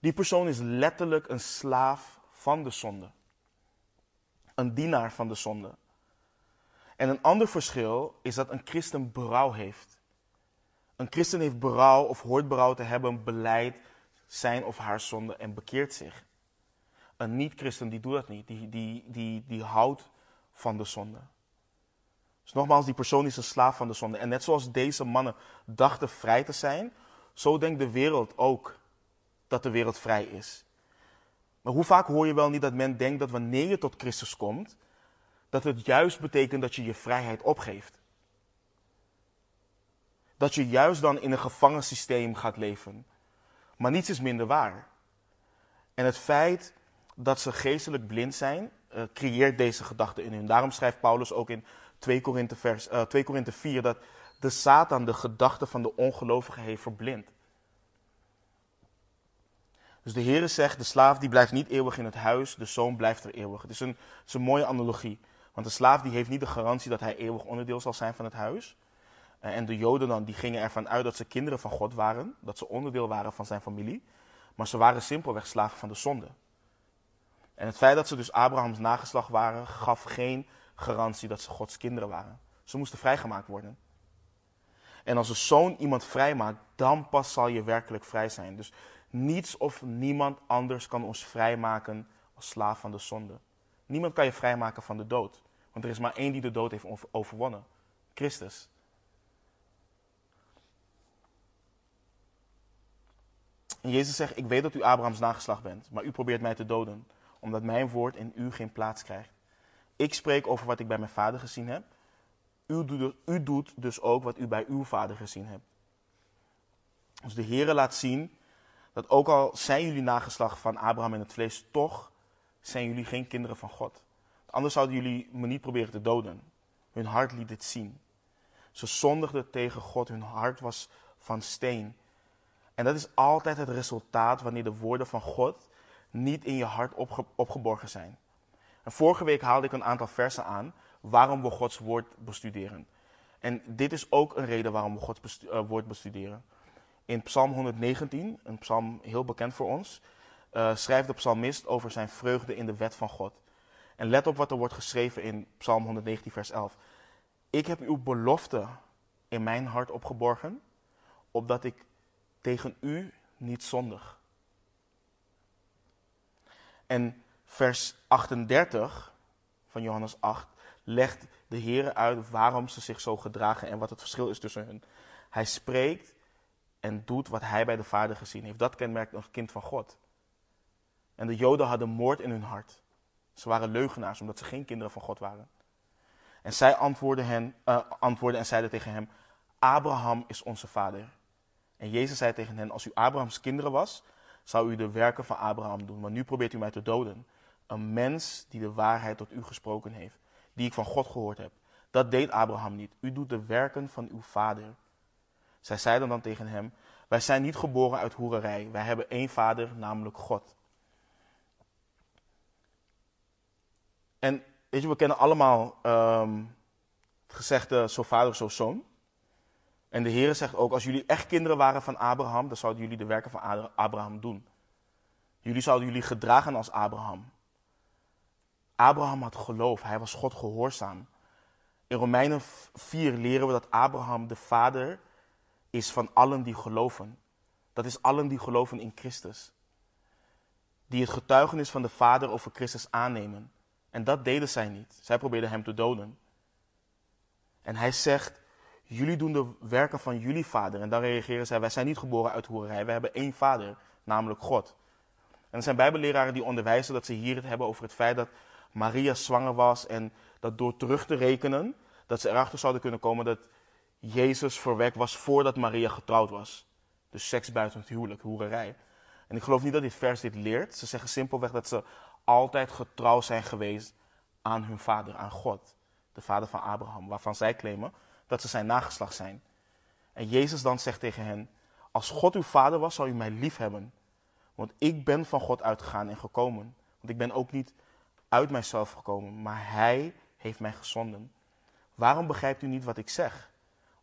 Die persoon is letterlijk een slaaf van de zonde. Een dienaar van de zonde. En een ander verschil is dat een christen berouw heeft. Een christen heeft berouw of hoort berouw te hebben, beleid zijn of haar zonde en bekeert zich. Een niet-christen die doet dat niet, die, die, die, die houdt van de zonde. Dus nogmaals, die persoon is een slaaf van de zonde. En net zoals deze mannen dachten vrij te zijn, zo denkt de wereld ook dat de wereld vrij is. Maar hoe vaak hoor je wel niet dat men denkt dat wanneer je tot Christus komt, dat het juist betekent dat je je vrijheid opgeeft? Dat je juist dan in een gevangensysteem gaat leven. Maar niets is minder waar. En het feit dat ze geestelijk blind zijn, uh, creëert deze gedachte in hun. Daarom schrijft Paulus ook in 2 Korinthe, vers, uh, 2 Korinthe 4 dat de Satan de gedachten van de ongelovigen heeft verblind. Dus de Heere zegt, de slaaf die blijft niet eeuwig in het huis, de zoon blijft er eeuwig. Het is een, een mooie analogie. Want de slaaf die heeft niet de garantie dat hij eeuwig onderdeel zal zijn van het huis. Eh, en de Joden dan, die gingen ervan uit dat ze kinderen van God waren, dat ze onderdeel waren van zijn familie. Maar ze waren simpelweg slaven van de zonde. En het feit dat ze dus Abrahams nageslag waren, gaf geen garantie dat ze Gods kinderen waren. Ze moesten vrijgemaakt worden. En als een zoon iemand vrijmaakt, dan pas zal je werkelijk vrij zijn. Dus Niets of niemand anders kan ons vrijmaken als slaaf van de zonde. Niemand kan je vrijmaken van de dood. Want er is maar één die de dood heeft overwonnen: Christus. En Jezus zegt: Ik weet dat u Abrahams nageslacht bent, maar u probeert mij te doden, omdat mijn woord in u geen plaats krijgt. Ik spreek over wat ik bij mijn vader gezien heb. U doet, doet dus ook wat u bij uw vader gezien hebt. Dus de Heer laat zien dat ook al zijn jullie nageslacht van Abraham in het vlees, toch zijn jullie geen kinderen van God. Anders zouden jullie me niet proberen te doden. Hun hart liet dit zien. Ze zondigden tegen God, hun hart was van steen. En dat is altijd het resultaat wanneer de woorden van God niet in je hart opgeborgen zijn. En vorige week haalde ik een aantal versen aan waarom we Gods woord bestuderen. En dit is ook een reden waarom we Gods eh, woord bestuderen. In Psalm 119, een psalm heel bekend voor ons, uh, schrijft de psalmist over zijn vreugde in de wet van God. En let op wat er wordt geschreven in Psalm 119, vers 11. Ik heb uw belofte in mijn hart opgeborgen, opdat ik tegen u niet zondig. En vers 38 van Johannes 8 legt de Heer uit waarom ze zich zo gedragen en wat het verschil is tussen hun. Hij spreekt en doet wat hij bij de Vader gezien heeft. Dat kenmerkt een kind van God. En de Joden hadden moord in hun hart. Ze waren leugenaars omdat ze geen kinderen van God waren. En zij antwoordden, hen, uh, antwoordden en zeiden tegen hem: Abraham is onze vader. En Jezus zei tegen hen: Als u Abrahams kinderen was, zou u de werken van Abraham doen. Maar nu probeert u mij te doden. Een mens die de waarheid tot u gesproken heeft, die ik van God gehoord heb. Dat deed Abraham niet. U doet de werken van uw vader. Zij zeiden dan tegen hem: Wij zijn niet geboren uit hoererij. Wij hebben één vader, namelijk God. En weet je, we kennen allemaal um, het gezegde: zo vader, zo zoon. En de Heer zegt ook: Als jullie echt kinderen waren van Abraham, dan zouden jullie de werken van Abraham doen. Jullie zouden jullie gedragen als Abraham. Abraham had geloof, hij was God gehoorzaam. In Romeinen 4 leren we dat Abraham de vader is van allen die geloven. Dat is allen die geloven in Christus. Die het getuigenis van de Vader over Christus aannemen. En dat deden zij niet. Zij probeerden hem te doden. En hij zegt: Jullie doen de werken van jullie vader. En dan reageren zij: Wij zijn niet geboren uit hoerij. Wij hebben één vader, namelijk God. En er zijn Bijbelleraren die onderwijzen dat ze hier het hebben over het feit dat Maria zwanger was. En dat door terug te rekenen, dat ze erachter zouden kunnen komen dat Jezus verwekt was voordat Maria getrouwd was. Dus seks buiten het huwelijk, hoererij. En ik geloof niet dat dit vers dit leert. Ze zeggen simpelweg dat ze altijd getrouw zijn geweest aan hun vader, aan God. De vader van Abraham, waarvan zij claimen dat ze zijn nageslacht zijn. En Jezus dan zegt tegen hen, als God uw vader was, zou u mij lief hebben. Want ik ben van God uitgegaan en gekomen. Want ik ben ook niet uit mijzelf gekomen, maar Hij heeft mij gezonden. Waarom begrijpt u niet wat ik zeg?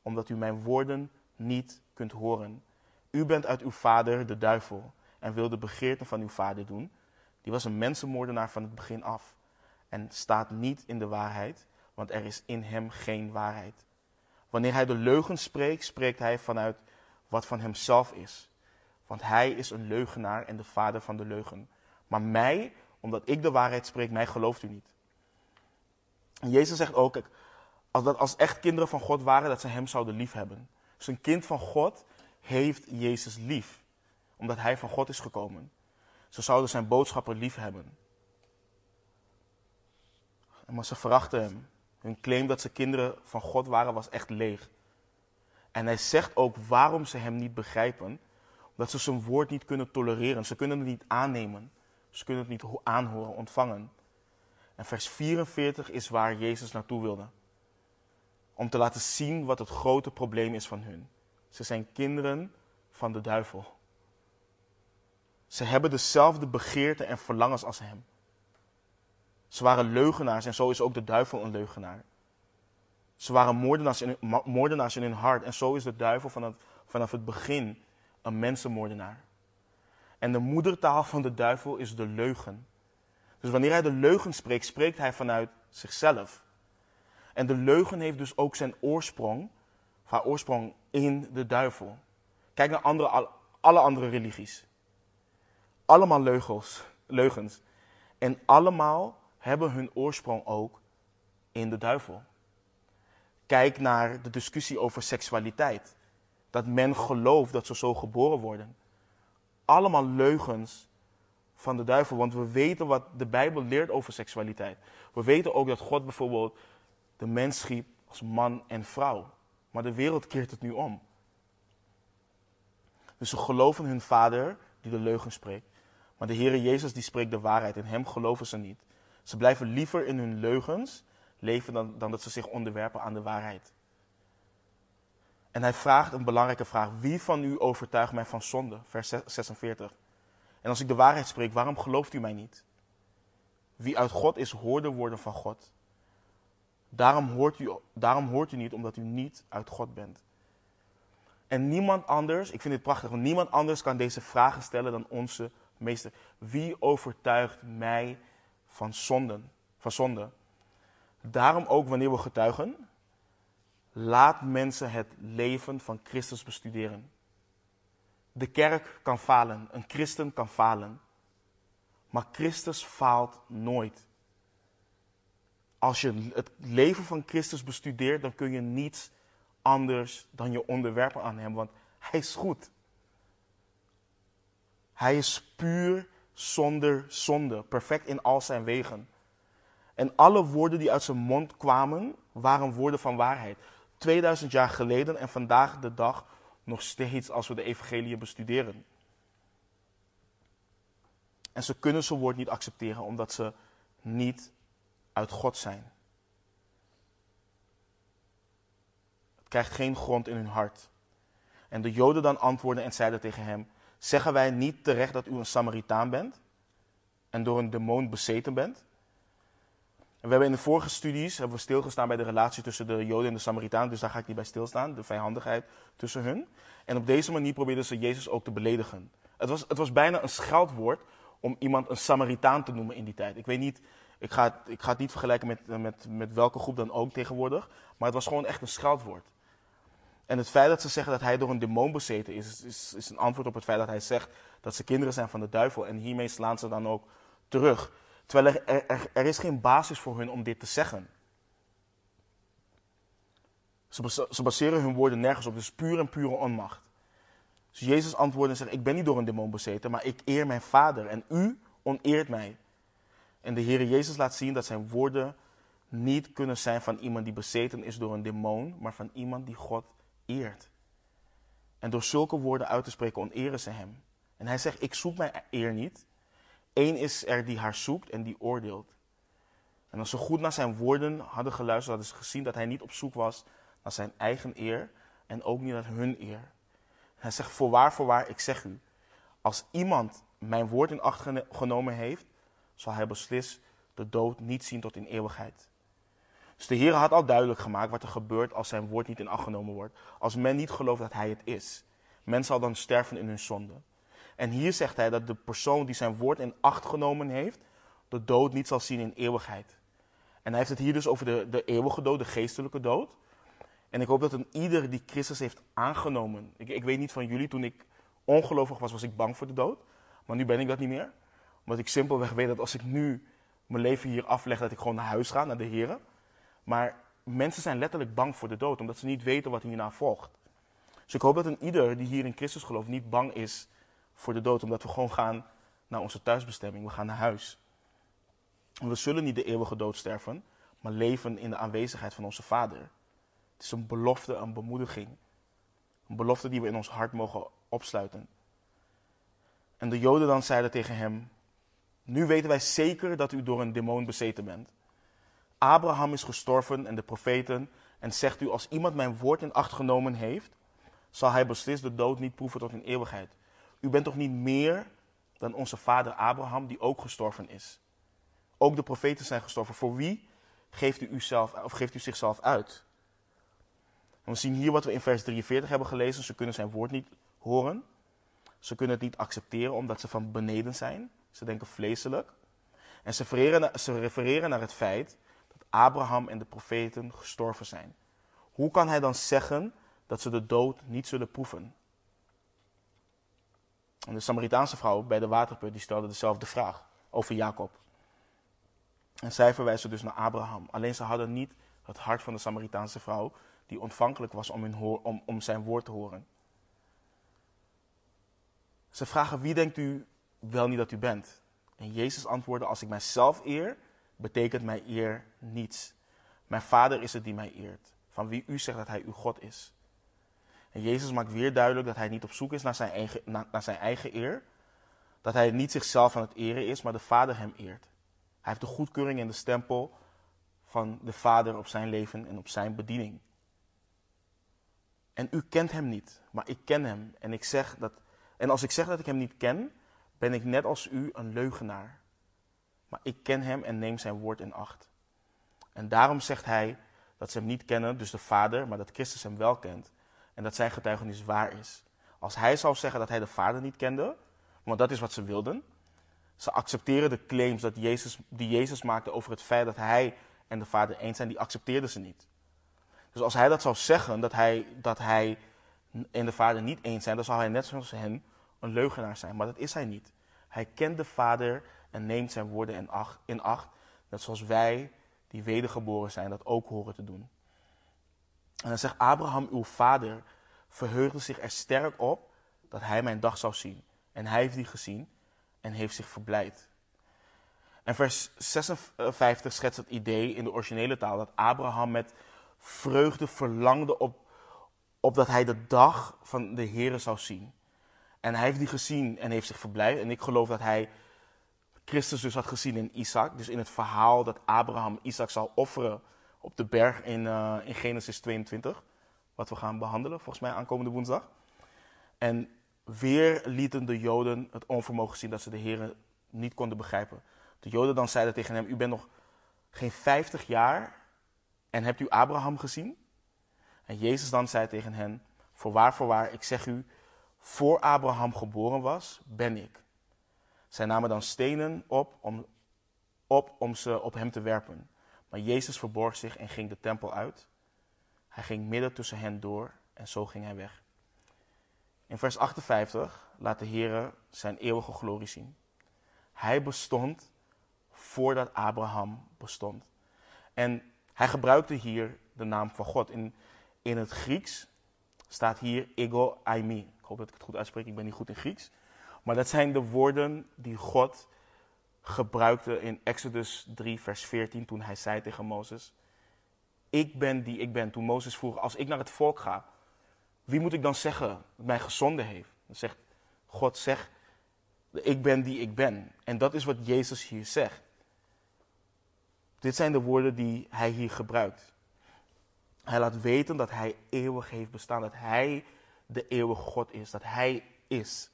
Omdat u mijn woorden niet kunt horen. U bent uit uw vader de duivel en wil de begeerten van uw vader doen. Die was een mensenmoordenaar van het begin af en staat niet in de waarheid, want er is in hem geen waarheid. Wanneer hij de leugen spreekt, spreekt hij vanuit wat van hemzelf is. Want hij is een leugenaar en de vader van de leugen. Maar mij, omdat ik de waarheid spreek, mij gelooft u niet. En Jezus zegt ook, als, dat als echt kinderen van God waren, dat ze hem zouden lief hebben. Dus een kind van God heeft Jezus lief, omdat hij van God is gekomen. Ze zouden zijn boodschappen lief hebben. Maar ze verachten hem. Hun claim dat ze kinderen van God waren was echt leeg. En hij zegt ook waarom ze hem niet begrijpen. Omdat ze zijn woord niet kunnen tolereren. Ze kunnen het niet aannemen. Ze kunnen het niet aanhoren, ontvangen. En vers 44 is waar Jezus naartoe wilde. Om te laten zien wat het grote probleem is van hun. Ze zijn kinderen van de duivel. Ze hebben dezelfde begeerten en verlangens als hem. Ze waren leugenaars en zo is ook de duivel een leugenaar. Ze waren moordenaars in, moordenaars in hun hart en zo is de duivel vanaf, vanaf het begin een mensenmoordenaar. En de moedertaal van de duivel is de leugen. Dus wanneer hij de leugen spreekt, spreekt hij vanuit zichzelf. En de leugen heeft dus ook zijn oorsprong, haar oorsprong in de duivel. Kijk naar andere, alle andere religies. allemaal leugens, leugens. En allemaal hebben hun oorsprong ook in de duivel. Kijk naar de discussie over seksualiteit. Dat men gelooft dat ze zo geboren worden. Allemaal leugens van de duivel, want we weten wat de Bijbel leert over seksualiteit. We weten ook dat God bijvoorbeeld de mens schiep als man en vrouw. Maar de wereld keert het nu om. Dus ze geloven hun vader die de leugen spreekt. Maar de Heere Jezus die spreekt de waarheid en hem geloven ze niet. Ze blijven liever in hun leugens leven dan, dan dat ze zich onderwerpen aan de waarheid. En hij vraagt een belangrijke vraag. Wie van u overtuigt mij van zonde? Vers 46. En als ik de waarheid spreek, waarom gelooft u mij niet? Wie uit God is, hoort de woorden van God. Daarom hoort, u, daarom hoort u niet, omdat u niet uit God bent. En niemand anders, ik vind dit prachtig, want niemand anders kan deze vragen stellen dan onze meester. Wie overtuigt mij van, zonden, van zonde? Daarom ook wanneer we getuigen, laat mensen het leven van Christus bestuderen. De kerk kan falen, een christen kan falen. Maar Christus faalt nooit. Als je het leven van Christus bestudeert, dan kun je niets anders dan je onderwerpen aan Hem, want Hij is goed. Hij is puur zonder zonde, perfect in al zijn wegen. En alle woorden die uit zijn mond kwamen, waren woorden van waarheid. 2000 jaar geleden en vandaag de dag nog steeds als we de evangelie bestuderen. En ze kunnen zijn woord niet accepteren omdat ze niet uit God zijn. Het krijgt geen grond in hun hart. En de Joden dan antwoordden en zeiden tegen hem: Zeggen wij niet terecht dat u een Samaritaan bent en door een demon bezeten bent? we hebben in de vorige studies hebben we stilgestaan bij de relatie tussen de Joden en de Samaritaan, dus daar ga ik niet bij stilstaan, de vijandigheid tussen hun. En op deze manier probeerden ze Jezus ook te beledigen. Het was, het was bijna een scheldwoord om iemand een Samaritaan te noemen in die tijd. Ik weet niet, ik ga het, ik ga het niet vergelijken met, met, met welke groep dan ook tegenwoordig, maar het was gewoon echt een scheldwoord. En het feit dat ze zeggen dat hij door een demon bezeten is, is, is een antwoord op het feit dat hij zegt dat ze kinderen zijn van de duivel. En hiermee slaan ze dan ook terug. Terwijl er, er, is geen basis voor hun om dit te zeggen. Ze, baseren hun woorden nergens op. Is puur en pure onmacht. Dus Jezus antwoordde en zegt, ik ben niet door een demon bezeten, maar ik eer mijn vader en u oneert mij. En de Heer Jezus laat zien dat zijn woorden niet kunnen zijn van iemand die bezeten is door een demon, maar van iemand die God eert. En door zulke woorden uit te spreken oneren ze hem. En hij zegt, ik zoek mijn eer niet, Eén is er die haar zoekt en die oordeelt. En als ze goed naar zijn woorden hadden geluisterd, hadden ze gezien dat hij niet op zoek was naar zijn eigen eer en ook niet naar hun eer. Hij zegt, voorwaar, voorwaar, ik zeg u, als iemand mijn woord in acht genomen heeft, zal hij beslist de dood niet zien tot in eeuwigheid. Dus de Heer had al duidelijk gemaakt wat er gebeurt als zijn woord niet in acht genomen wordt. Als men niet gelooft dat hij het is. Men zal dan sterven in hun zonde. En hier zegt hij dat de persoon die zijn woord in acht genomen heeft, de dood niet zal zien in eeuwigheid. En hij heeft het hier dus over de, de eeuwige dood, de geestelijke dood. En ik hoop dat een ieder die Christus heeft aangenomen. Ik, ik weet niet van jullie, toen ik ongelovig was, was ik bang voor de dood. Maar nu ben ik dat niet meer. Omdat ik simpelweg weet dat als ik nu mijn leven hier afleg, dat ik gewoon naar huis ga, naar de Heer. Maar mensen zijn letterlijk bang voor de dood, omdat ze niet weten wat hierna volgt. Dus ik hoop dat een ieder die hier in Christus gelooft niet bang is voor de dood, omdat we gewoon gaan naar onze thuisbestemming. We gaan naar huis. we zullen niet de eeuwige dood sterven, maar leven in de aanwezigheid van onze Vader. Het is een belofte, een bemoediging. Een belofte die we in ons hart mogen opsluiten. En de Joden dan zeiden tegen hem: Nu weten wij zeker dat u door een demon bezeten bent. Abraham is gestorven en de profeten. En zegt u: Als iemand mijn woord in acht genomen heeft, zal hij beslist de dood niet proeven tot in eeuwigheid. U bent toch niet meer dan onze vader Abraham, die ook gestorven is? Ook de profeten zijn gestorven. Voor wie geeft u, uzelf, of geeft u zichzelf uit? We zien hier wat we in vers 43 hebben gelezen. Ze kunnen zijn woord niet horen. Ze kunnen het niet accepteren omdat ze van beneden zijn. Ze denken vleeselijk. En ze refereren, ze refereren naar het feit dat Abraham en de profeten gestorven zijn. Hoe kan hij dan zeggen dat ze de dood niet zullen proeven? En de Samaritaanse vrouw bij de waterput die stelde dezelfde vraag over Jacob. En zij verwijzen dus naar Abraham. Alleen ze hadden niet het hart van de Samaritaanse vrouw die ontvankelijk was om, om, om zijn woord te horen. Ze vragen, wie denkt u wel niet dat u bent? En Jezus antwoordde, als ik mijzelf eer, betekent mijn eer niets. Mijn vader is het die mij eert, van wie u zegt dat hij uw God is. En Jezus maakt weer duidelijk dat hij niet op zoek is naar zijn eigen, naar zijn eigen eer. Dat hij niet zichzelf aan het eren is, maar de Vader hem eert. Hij heeft de goedkeuring en de stempel van de Vader op zijn leven en op zijn bediening. En u kent hem niet, maar ik ken hem. En, ik zeg dat, en als ik zeg dat ik hem niet ken, ben ik net als u een leugenaar. Maar ik ken hem en neem zijn woord in acht. En daarom zegt hij dat ze hem niet kennen, dus de Vader, maar dat Christus hem wel kent. En dat zijn getuigenis waar is. Als hij zou zeggen dat hij de Vader niet kende, want dat is wat ze wilden. Ze accepteren de claims dat Jezus, die Jezus maakte over het feit dat hij en de Vader eens zijn, die accepteerden ze niet. Dus als hij dat zou zeggen, dat hij, dat hij en de Vader niet eens zijn, dan zou hij net zoals hen een leugenaar zijn. Maar dat is hij niet. Hij kent de Vader en neemt zijn woorden in acht, net zoals wij, die wedergeboren zijn, dat ook horen te doen. En dan zegt Abraham, uw vader, verheugde zich er sterk op dat hij mijn dag zou zien. En hij heeft die gezien en heeft zich verblijd. En vers 56 schetst het idee in de originele taal dat Abraham met vreugde verlangde op, op dat hij de dag van de Here zou zien. En hij heeft die gezien en heeft zich verblijd. En ik geloof dat hij Christus dus had gezien in Isaac. Dus in het verhaal dat Abraham Isaac zal offeren op de berg in, uh, in Genesis 22. Wat we gaan behandelen, volgens mij aankomende woensdag. En weer lieten de Joden het onvermogen zien dat ze de Heer niet konden begrijpen. De Joden dan zeiden tegen hem: U bent nog geen 50 jaar en hebt u Abraham gezien? En Jezus dan zei tegen hen: Voorwaar, voorwaar, ik zeg u, voor Abraham geboren was, ben ik. Zij namen dan stenen op om, op om ze op hem te werpen. Maar Jezus verborg zich en ging de tempel uit. Hij ging midden tussen hen door en zo ging hij weg. In vers 58 laat de Heer zijn eeuwige glorie zien. Hij bestond voordat Abraham bestond. En hij gebruikte hier de naam van God. In, in het Grieks staat hier ego aimi. Hoop dat ik het goed uitspreek, ik ben niet goed in Grieks. Maar dat zijn de woorden die God gebruikte in Exodus 3, vers 14, toen hij zei tegen Mozes: Ik ben die ik ben. Toen Mozes vroeg: Als ik naar het volk ga, wie moet ik dan zeggen dat mij gezonden heeft? Dan zegt God: Zeg, ik ben die ik ben. En dat is wat Jezus hier zegt. Dit zijn de woorden die hij hier gebruikt. Hij laat weten dat hij eeuwig heeft bestaan, dat hij de eeuwige God is, dat hij is.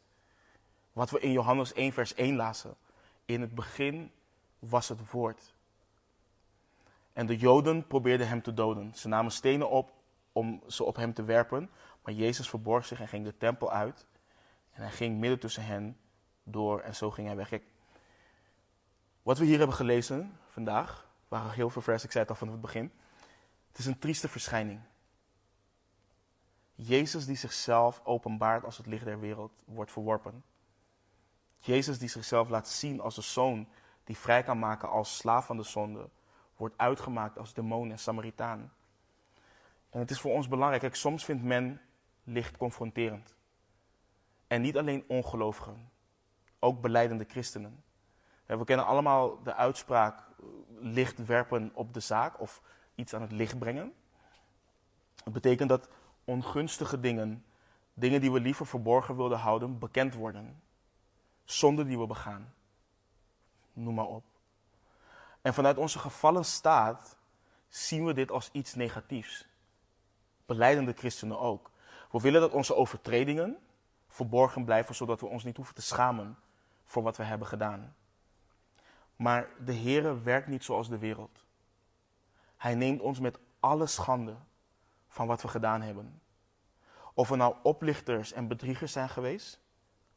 Wat we in Johannes 1, vers 1 lazen. In het begin was het woord. En de Joden probeerden hem te doden. Ze namen stenen op om ze op hem te werpen. Maar Jezus verborg zich en ging de tempel uit. En hij ging midden tussen hen door en zo ging hij weg. wat we hier hebben gelezen vandaag, waren heel veel versen, ik zei het al van het begin. Het is een trieste verschijning. Jezus die zichzelf openbaart als het licht der wereld wordt verworpen. Jezus die zichzelf laat zien als de zoon die vrij kan maken als slaaf van de zonde, wordt uitgemaakt als demon en Samaritaan. En het is voor ons belangrijk, kijk, soms vindt men licht confronterend. En niet alleen ongelovigen, ook beleidende christenen. We kennen allemaal de uitspraak licht werpen op de zaak of iets aan het licht brengen. Het betekent dat ongunstige dingen, dingen die we liever verborgen wilden houden, bekend worden zonde die we begaan. Noem maar op. En vanuit onze gevallen staat zien we dit als iets negatiefs. Beleidende christenen ook. We willen dat onze overtredingen verborgen blijven, zodat we ons niet hoeven te schamen voor wat we hebben gedaan. Maar de Heere werkt niet zoals de wereld. Hij neemt ons met alle schande van wat we gedaan hebben. Of we nou oplichters en bedriegers zijn geweest,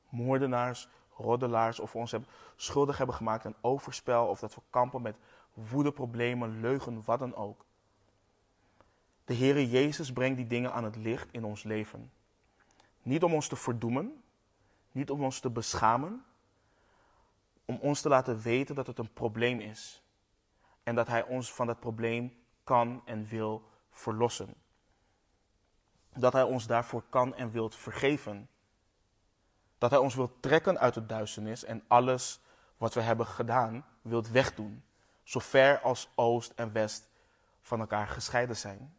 moordenaars, roddelaars of ons hebben, schuldig hebben gemaakt aan overspel of dat we kampen met woedeproblemen, leugen, wat dan ook. De Heere Jezus brengt die dingen aan het licht in ons leven. Niet om ons te verdoemen, Niet om ons te beschamen, om ons te laten weten dat het een probleem is. En dat Hij ons van dat probleem kan en wil verlossen. Dat Hij ons daarvoor kan en wil vergeven. Dat Hij ons wil trekken uit de duisternis en alles wat we hebben gedaan wilt wegdoen. Zo ver als oost en west van elkaar gescheiden zijn.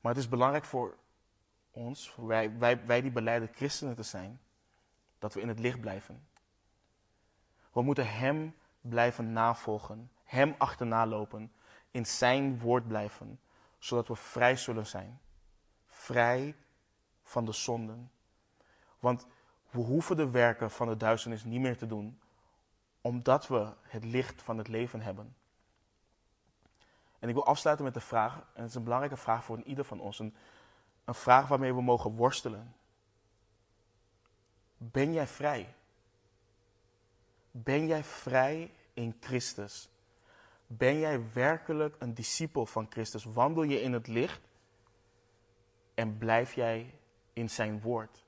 Maar het is belangrijk voor ons, voor wij, wij, wij die beleiden christenen te zijn, dat we in het licht blijven. We moeten Hem blijven navolgen, Hem achterna lopen, in Zijn woord blijven, zodat we vrij zullen zijn. Vrij van de zonden. Want we hoeven de werken van de duisternis niet meer te doen, omdat we het licht van het leven hebben. En ik wil afsluiten met de vraag, en het is een belangrijke vraag voor ieder van ons, een, vraag waarmee we mogen worstelen. Ben jij vrij? Ben jij vrij in Christus? Ben jij werkelijk een discipel van Christus? Wandel je in het licht en blijf jij in zijn woord?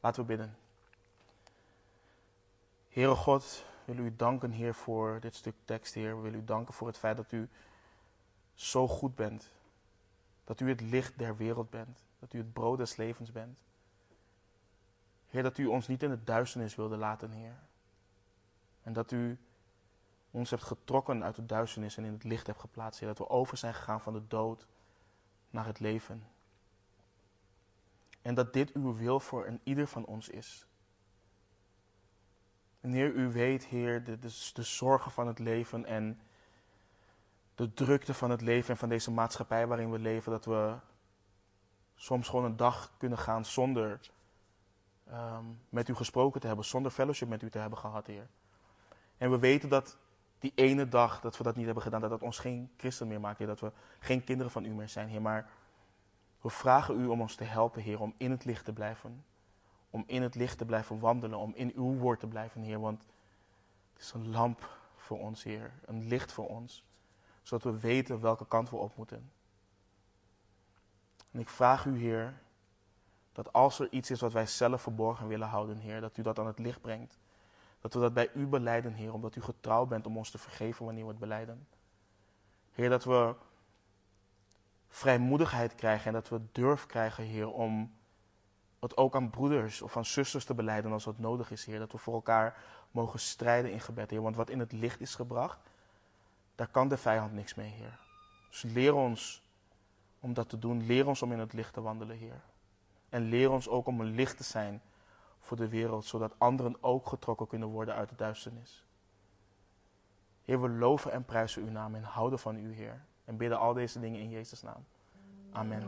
Laten we bidden. Heere God, willen u danken, Heer, voor dit stuk tekst, Heer. We willen u danken voor het feit dat u zo goed bent. Dat u het licht der wereld bent. Dat u het brood des levens bent. Heer, dat u ons niet in de duisternis wilde laten, Heer. En dat u ons hebt getrokken uit de duisternis en in het licht hebt geplaatst, Heer. Dat we over zijn gegaan van de dood naar het leven. En dat dit uw wil voor een ieder van ons is. En Heer, u weet, Heer, de, de, de zorgen van het leven en de drukte van het leven en van deze maatschappij waarin we leven, dat we soms gewoon een dag kunnen gaan zonder um, met u gesproken te hebben, zonder fellowship met u te hebben gehad, Heer. En we weten dat die ene dag dat we dat niet hebben gedaan, dat dat ons geen christen meer maakt, Heer. Dat we geen kinderen van u meer zijn, Heer. Maar we vragen u om ons te helpen, Heer, om in het licht te blijven. Om in het licht te blijven wandelen, om in uw woord te blijven, Heer. Want het is een lamp voor ons, Heer. Een licht voor ons. Zodat we weten welke kant we op moeten. En ik vraag u, Heer, dat als er iets is wat wij zelf verborgen willen houden, Heer, dat u dat aan het licht brengt. Dat we dat bij u beleiden, Heer, omdat u getrouw bent om ons te vergeven wanneer we het beleiden. Heer, dat we vrijmoedigheid krijgen en dat we durf krijgen, Heer, om het ook aan broeders of aan zusters te beleiden als dat nodig is, Heer. Dat we voor elkaar mogen strijden in gebed, Heer. Want wat in het licht is gebracht, daar kan de vijand niks mee, Heer. Dus leer ons om dat te doen. Leer ons om in het licht te wandelen, Heer. En leer ons ook om een licht te zijn voor de wereld, zodat anderen ook getrokken kunnen worden uit de duisternis. Heer, we loven en prijzen uw naam en houden van u, Heer. En bidden al deze dingen in Jezus' naam. Amen.